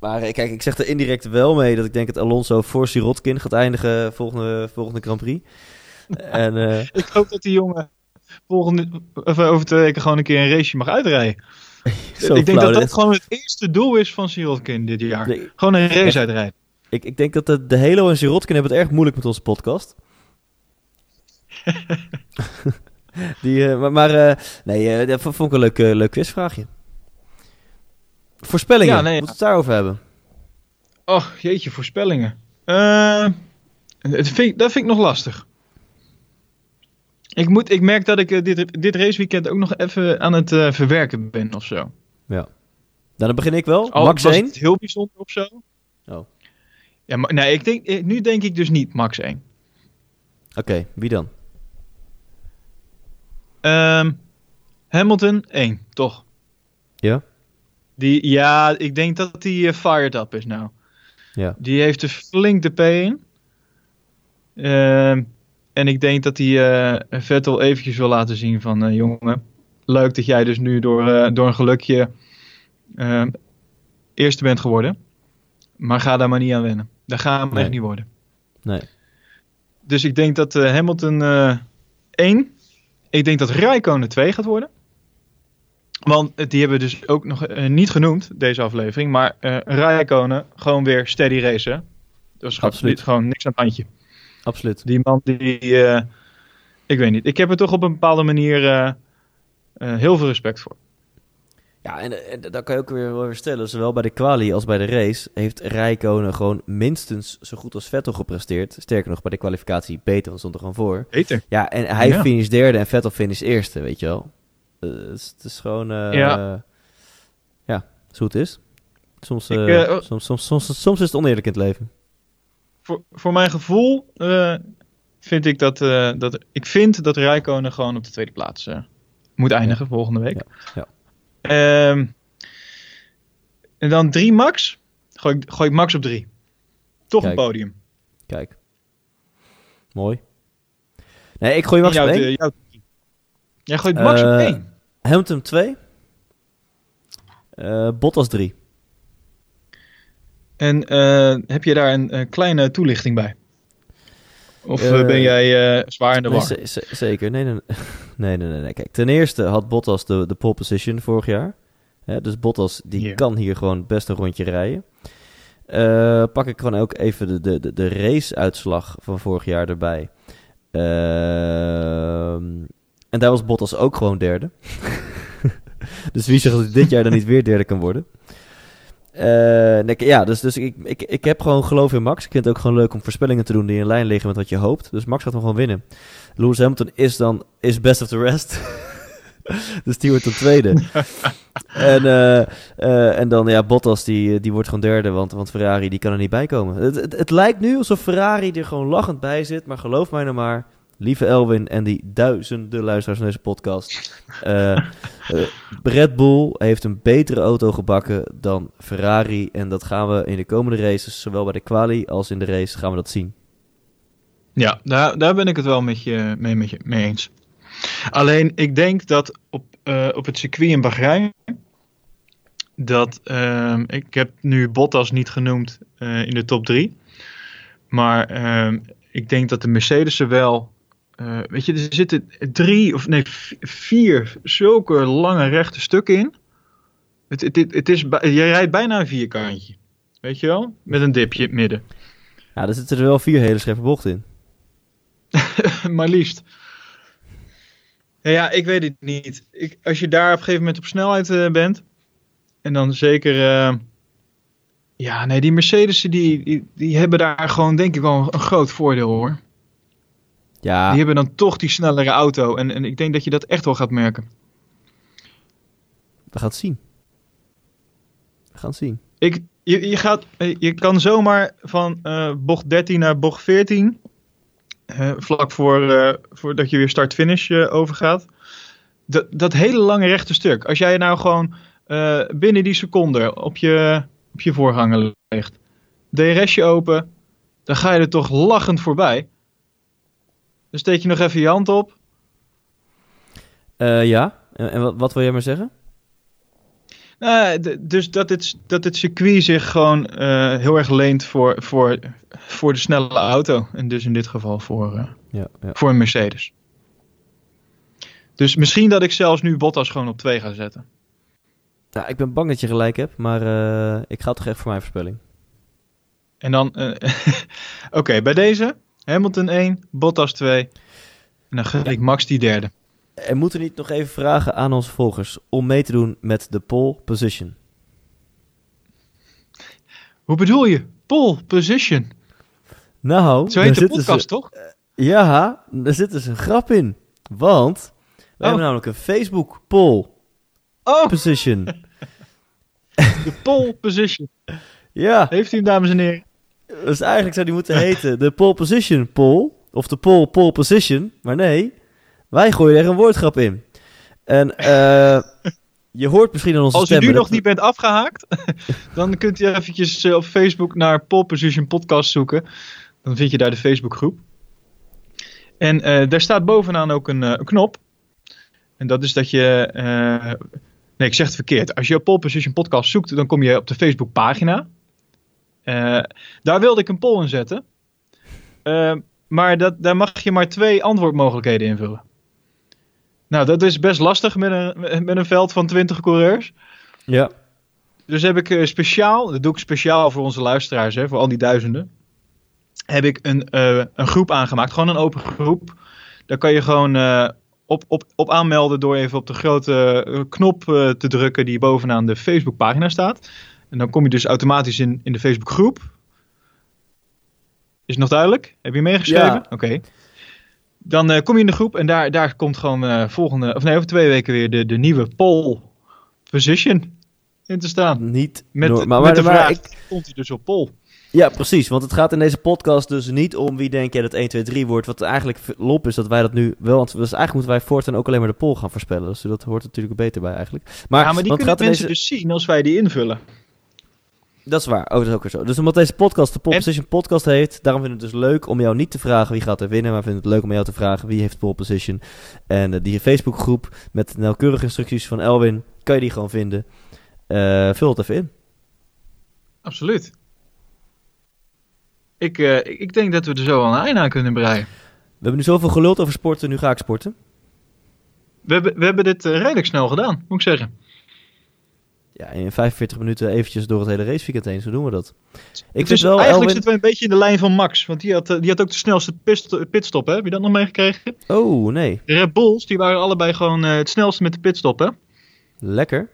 Maar eh, kijk, ik zeg er indirect wel mee dat ik denk dat Alonso voor Sirotkin gaat eindigen volgende, volgende Grand Prix. [LAUGHS] en eh, Ik hoop dat die jongen volgende, of eh, over twee weken gewoon een keer een raceje mag uitrijden. [LAUGHS] ik denk dat dat gewoon het eerste doel is van Sirotkin dit jaar. Nee, Gewoon een race Echt? uitrijden. ik, ik denk dat de, de Halo en Sirotkin hebben het erg moeilijk met onze podcast. [LAUGHS] Die, eh, maar maar eh, nee, eh, dat vond ik een leuk, leuk quizvraagje. Voorspellingen, Ja, nee, moeten we het daarover hebben? Oh, jeetje, voorspellingen. Het vind, dat vind ik nog lastig. Ik, moet, ik merk dat ik dit, dit raceweekend ook nog even aan het verwerken ben of zo. Nou, dan begin ik wel. Al Max was 1. het heel bijzonder of zo. Oh. Ja, maar nee, ik denk, nu denk ik dus niet Max 1. Oké, wie dan? Ehm, Hamilton 1, toch? Ja? Die, ja, ik denk dat die eh, fired up is nou. Ja. Die heeft er flink de P in. Ehm, en ik denk dat hij eh, Vettel eventjes wil laten zien van... eh, jongen, leuk dat jij dus nu door, door een gelukje ehm, eerste bent geworden. Maar ga daar maar niet aan wennen. Dat gaat hem Nee. echt niet worden. Nee. Dus ik denk dat Hamilton eh 1. Ik denk dat Raikkonen 2 gaat worden. Want eh, die hebben we dus ook nog eh, niet genoemd, deze aflevering. Maar eh Raikkonen, gewoon weer steady racen. Dat was gewoon- Absoluut. gewoon niks aan het handje. Absoluut. Die man die... ik weet niet. Ik heb er toch op een bepaalde manier heel veel respect voor. Ja, en, en daar kan je ook weer wel weer stellen. Zowel bij de quali als bij de race heeft Rijkonen gewoon minstens zo goed als Vettel gepresteerd. Sterker nog, bij de kwalificatie beter, want stond er gewoon voor. Beter. Ja, en hij Ja. finish derde en Vettel finish eerste, weet je wel. Eh, het, is, het is gewoon... eh, Ja. ja, zo het is. Soms, Ik, eh, eh, soms, soms, soms, soms is het oneerlijk in het leven. Voor, voor mijn gevoel eh, vind ik dat, eh, dat... Ik vind dat Rijkonen gewoon op de tweede plaats eh, moet eindigen volgende week. Ja, Ehm, en dan drie max. Gooi, ik- gooi ik max op drie. Toch Kijk. een podium. Kijk. Mooi. Nee, ik gooi Max op één. jouw- Jij gooit max op Eh, één. Hamilton 2. Eh Bottas 3. En eh, heb je daar een, eh, kleine toelichting bij? Of eh, Eh, ben jij eh, zwaar in de war? ze- ze- zeker. Nee nee, nee. [LAUGHS] nee, nee, nee, nee. Kijk, ten eerste had Bottas de, de pole position vorig jaar. Hè, dus Bottas die kan hier gewoon best een rondje rijden. Eh, pak ik gewoon ook even de, de, de, de race-uitslag van vorig jaar erbij. Ehm, en daar was Bottas ook gewoon derde. [LAUGHS] dus wie zegt dat hij dit jaar dan niet weer derde kan worden? Eh, nee, ja, dus, dus ik, ik, ik heb gewoon geloof in Max. Ik vind het ook gewoon leuk om voorspellingen te doen die in lijn liggen met wat je hoopt. Dus Max gaat hem gewoon winnen. Lewis Hamilton is dan is best of the rest. [LAUGHS] dus die wordt dan tweede. [LAUGHS] en, eh, eh, en dan ja, Bottas die, die wordt gewoon derde, want, want Ferrari die kan er niet bij komen. Het, het, het lijkt nu alsof Ferrari er gewoon lachend bij zit, maar geloof mij nou maar, lieve Elwin en die duizenden luisteraars van deze podcast. eh, [LAUGHS] Red Bull heeft een betere auto gebakken dan Ferrari en dat gaan we in de komende races, zowel bij de quali als in de race, gaan we dat zien. Ja, daar, daar ben ik het wel met je, mee, met je mee eens. Alleen, ik denk dat op, eh, op het circuit in Bahrein... dat ehm, ik heb nu Bottas niet genoemd eh, in de top 3. Maar ehm, ik denk dat de Mercedes er wel... eh, weet je, er zitten drie of nee, vier zulke lange rechte stukken in. Het, het, het, is, je rijdt bijna een vierkantje. Weet je wel? Met een dipje midden. Ja, er zitten er wel vier hele scherpe bochten in. [LAUGHS] maar liefst. Ja, ja, ik weet het niet. Ik, als je daar op een gegeven moment op snelheid eh, bent. En dan zeker. eh, ja, nee, die Mercedes die, die, die hebben daar gewoon denk ik wel een groot voordeel hoor. Ja, Die hebben dan toch die snellere auto. En, en ik denk dat je dat echt wel gaat merken. we gaan het zien. We gaan het zien. Ik, je, je, gaat, eh, je kan zomaar van bocht 13 naar bocht 14. Vlak voor, eh, voordat je weer start-finish eh, overgaat. Dat, dat hele lange rechte stuk. Als jij nou gewoon eh, binnen die seconde op je, op je voorganger ligt. DRSje open. Dan ga je er toch lachend voorbij. Dan steek je nog even je hand op. Ja, en, en wat, wat wil jij maar zeggen? Nou, dus dat het, dat het circuit zich gewoon eh, heel erg leent voor, voor, voor de snelle auto. En dus in dit geval voor, eh, Ja, ja. voor een Mercedes. Dus misschien dat ik zelfs nu Bottas gewoon op 2 ga zetten. Nou, ik ben bang dat je gelijk hebt, maar eh, ik ga toch echt voor mijn voorspelling. En dan, [LAUGHS] oké, bij deze Hamilton 1, Bottas 2. En dan ga ik Max die derde. En moeten we niet nog even vragen aan onze volgers om mee te doen met de pole position? Hoe bedoel je? Pole position. Nou, Zo heet de ze- podcast toch? Ja, daar zit dus een grap in. Want we Oh. hebben namelijk een Facebook pole Oh, position. [LAUGHS] de pole position. ja, Heeft u hem, dames en heren? dus eigenlijk zou die moeten heten de pole position pole. Of de pole pole position. Maar nee, wij gooien er een woordgrap in. En [LAUGHS] eh, je hoort misschien aan onze Als u stemmen... nu dat nog niet bent afgehaakt, [LAUGHS] dan kunt u eventjes eh, op Facebook naar Pole Position Podcast zoeken. Dan vind je daar de Facebookgroep. En eh, daar staat bovenaan ook een, een knop. En dat is dat je... nee, ik zeg het verkeerd. Als je op Pole Position Podcast zoekt, dan kom je op de Facebookpagina. Daar wilde ik een poll in zetten. Maar dat, daar mag je maar twee antwoordmogelijkheden invullen. Nou, dat is best lastig met een, met een veld van 20 coureurs. Ja, Dus heb ik eh, speciaal, dat doe ik speciaal voor onze luisteraars, hè, voor al die duizenden. Heb ik een, eh, een groep aangemaakt, gewoon een open groep. Daar kan je gewoon eh, op, op, op aanmelden door even op de grote knop te drukken die bovenaan de Facebookpagina staat. En dan kom je dus automatisch in, in de Facebookgroep. Is het nog duidelijk? Heb je meegeschreven? Ja. Oké. Dan eh, kom je in de groep en daar, daar komt gewoon eh, volgende, of nee, over twee weken weer de, de nieuwe pole position in te staan. Niet Met, met maar, maar, de maar vraag, ik, komt hij dus op pole? Ja, precies. Want het gaat in deze podcast dus niet om wie denk jij dat 1, 2, 3 wordt. Wat eigenlijk lop is dat wij dat nu wel... Want dus eigenlijk moeten wij voortaan ook alleen maar de poll gaan voorspellen. Dus dat hoort natuurlijk beter bij eigenlijk. Maar, ja, maar die kunnen mensen deze... dus zien als wij die invullen. Dat is waar. Oh, dat is ook weer zo. Dus omdat deze podcast de Pole Position podcast heet... Daarom vind ik het dus leuk om jou niet te vragen wie gaat er winnen. Maar vind ik het leuk om jou te vragen wie heeft Pole Position. En eh, die Facebookgroep met nauwkeurige instructies van Elwin... Kan je die gewoon vinden. Eh, vul het even in. Absoluut. Ik, eh, ik- denk dat we er zo al een einde aan kunnen breien. We hebben nu zoveel geluld over sporten. Nu ga ik sporten. We hebben, we hebben dit redelijk snel gedaan, moet ik zeggen. Ja, in 45 minuten eventjes door het hele raceweekend heen. Zo doen we dat. Ik vind is- wel, eigenlijk Elwin... zitten we een beetje in de lijn van Max. Want die had, eh, die had ook de snelste pitstop, hè? Heb je dat nog meegekregen? Oh, nee. De Red Bulls, die waren allebei gewoon eh, het snelste met de pitstop, hè? Lekker.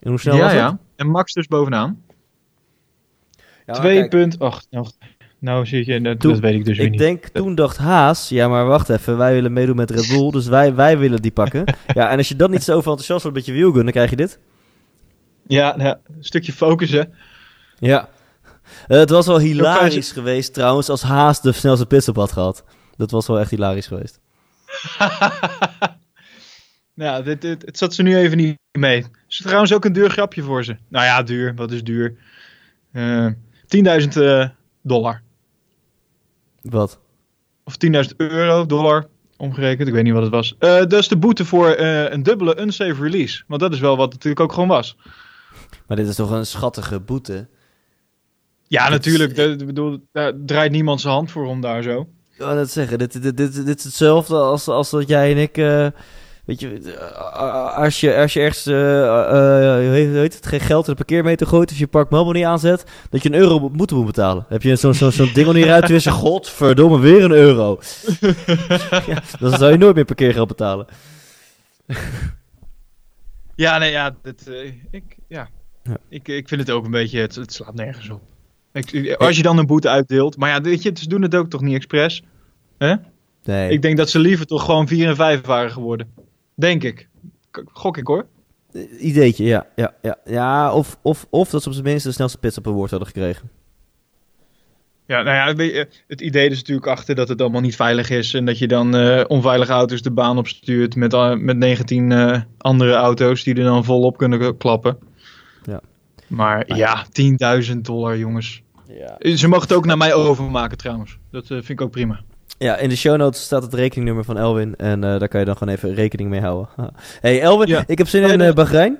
En hoe snel ja, was ja. het? En Max dus bovenaan. Ja, 2 punt... Ach, nou, nou zit je... Dat, Toen- dat weet ik dus weer Ik niet. denk, toen dacht Haas, ja maar wacht even, wij willen meedoen met Red Bull, dus wij, wij willen die pakken. [LAUGHS] ja, en als je dan niet zo enthousiast wordt met je wielgun, dan krijg je dit. Ja, ja, een stukje focussen. Ja. Eh, het was wel je hilarisch geweest trouwens als Haas de snelste pitstop had gehad. Dat was wel echt hilarisch geweest. [LAUGHS] nou, dit, dit, het zat ze nu even niet mee. Is trouwens ook een duur grapje voor ze. Nou ja, duur. Wat is duur? Eh 10.000 eh, dollar. Wat? Of 10.000 euro, dollar, omgerekend. Ik weet niet wat het was. Eh, dat is de boete voor een dubbele unsafe release. Want dat is wel wat het natuurlijk ook gewoon was. Maar dit is toch een schattige boete? Ja, Dat natuurlijk. is- Dat- Ik bedoel, daar draait niemand zijn hand voor om daar zo. Ik wou net zeggen, dit, dit, dit, dit is hetzelfde als, als dat jij en ik... eh, weet je, eh, als je, als je ergens eh, eh, heet het, geen geld in de parkeermeter gooit... of je park Melbourne niet aanzet, dat je een euro moet moeten betalen. Heb je zo'n zo'n zo'n ding om niet eruit te wissen... [LAUGHS] Godverdomme, weer een euro. ja, dan zou je nooit meer parkeergeld betalen. Ja, nee, ja. Dat, eh, ik, ja. Ja. Ik, ik vind het ook een beetje... Het, het slaat nergens op. Ik, als je dan een boete uitdeelt... Maar ja, weet je, ze doen het ook toch niet expres? Hè? Nee. Ik denk dat ze liever toch gewoon 4 en 5 waren geworden. Denk ik. Gok ik hoor. Ideetje, ja. ja, ja. ja of, of, of dat ze op zijn minst de snelste pits op een woord hadden gekregen. Ja, nou ja, het idee is natuurlijk achter dat het allemaal niet veilig is. En dat je dan eh, onveilige auto's de baan opstuurt met, eh, met 19 eh, andere auto's die er dan volop kunnen klappen. Maar Maar ja, 10.000 dollar jongens. Ja. Ze mogen het ook naar mij overmaken trouwens. Dat eh, vind ik ook prima. Ja, in de show notes staat het rekeningnummer van Elwin. En eh, daar kan je dan gewoon even rekening mee houden. [LAUGHS] hey Elwin, Ja. ik heb zin in eh, Bahrein.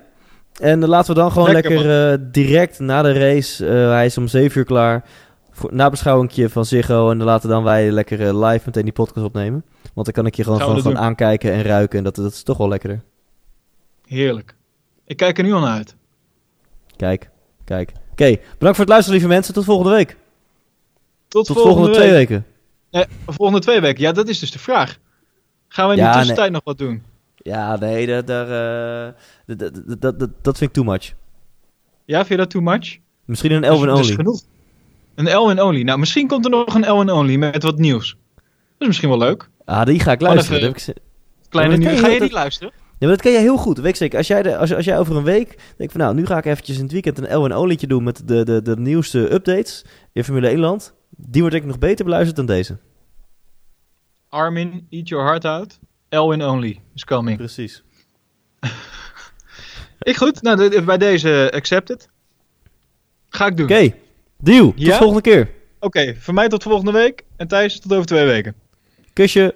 En laten we dan gewoon Lekker, lekker, eh, direct na de race. eh, hij is om 7 uur klaar. Voor nabeschouwingje van Ziggo. En dan laten dan wij lekker live meteen die podcast opnemen. Want dan kan ik je gewoon, gewoon aankijken en ruiken. En dat, dat is toch wel lekkerder. Heerlijk. Ik kijk er nu al naar uit. Kijk, kijk. Oké, bedankt voor het luisteren lieve mensen. Tot volgende week. Tot, Tot volgende, volgende, twee week. weken. Eh, volgende twee weken. Ja, dat is dus de vraag. Gaan we in Ja, de tussentijd nog wat doen? Ja, nee, dat, daar, eh, dat, dat, dat, vind ik too much. Ja, vind je dat too much? Misschien een Elwin Dat is only. genoeg. Een L en Only. Nou, misschien komt er nog een L en Only met wat nieuws. Dat is misschien wel leuk. Ah, die ga ik luisteren. even- Dat heb ik Kleine nieuws. Ga je die luisteren? Ja, maar dat kan jij heel goed. Weet ik zeker. Als jij, de, als, als jij over een week denkt van nou, nu ga ik eventjes in het weekend een L en Olietje doen met de, de, de nieuwste updates in Formule 1 land. Die wordt denk ik nog beter beluisterd dan deze. Armin, eat your heart out. L en Only is coming. Precies. [LAUGHS] Ik goed. Nou, de- bij deze accepted. Ga ik doen. Oké, deal. Tot Ja? volgende keer. Oké, voor mij tot volgende week. En Thijs tot over twee weken. Kusje.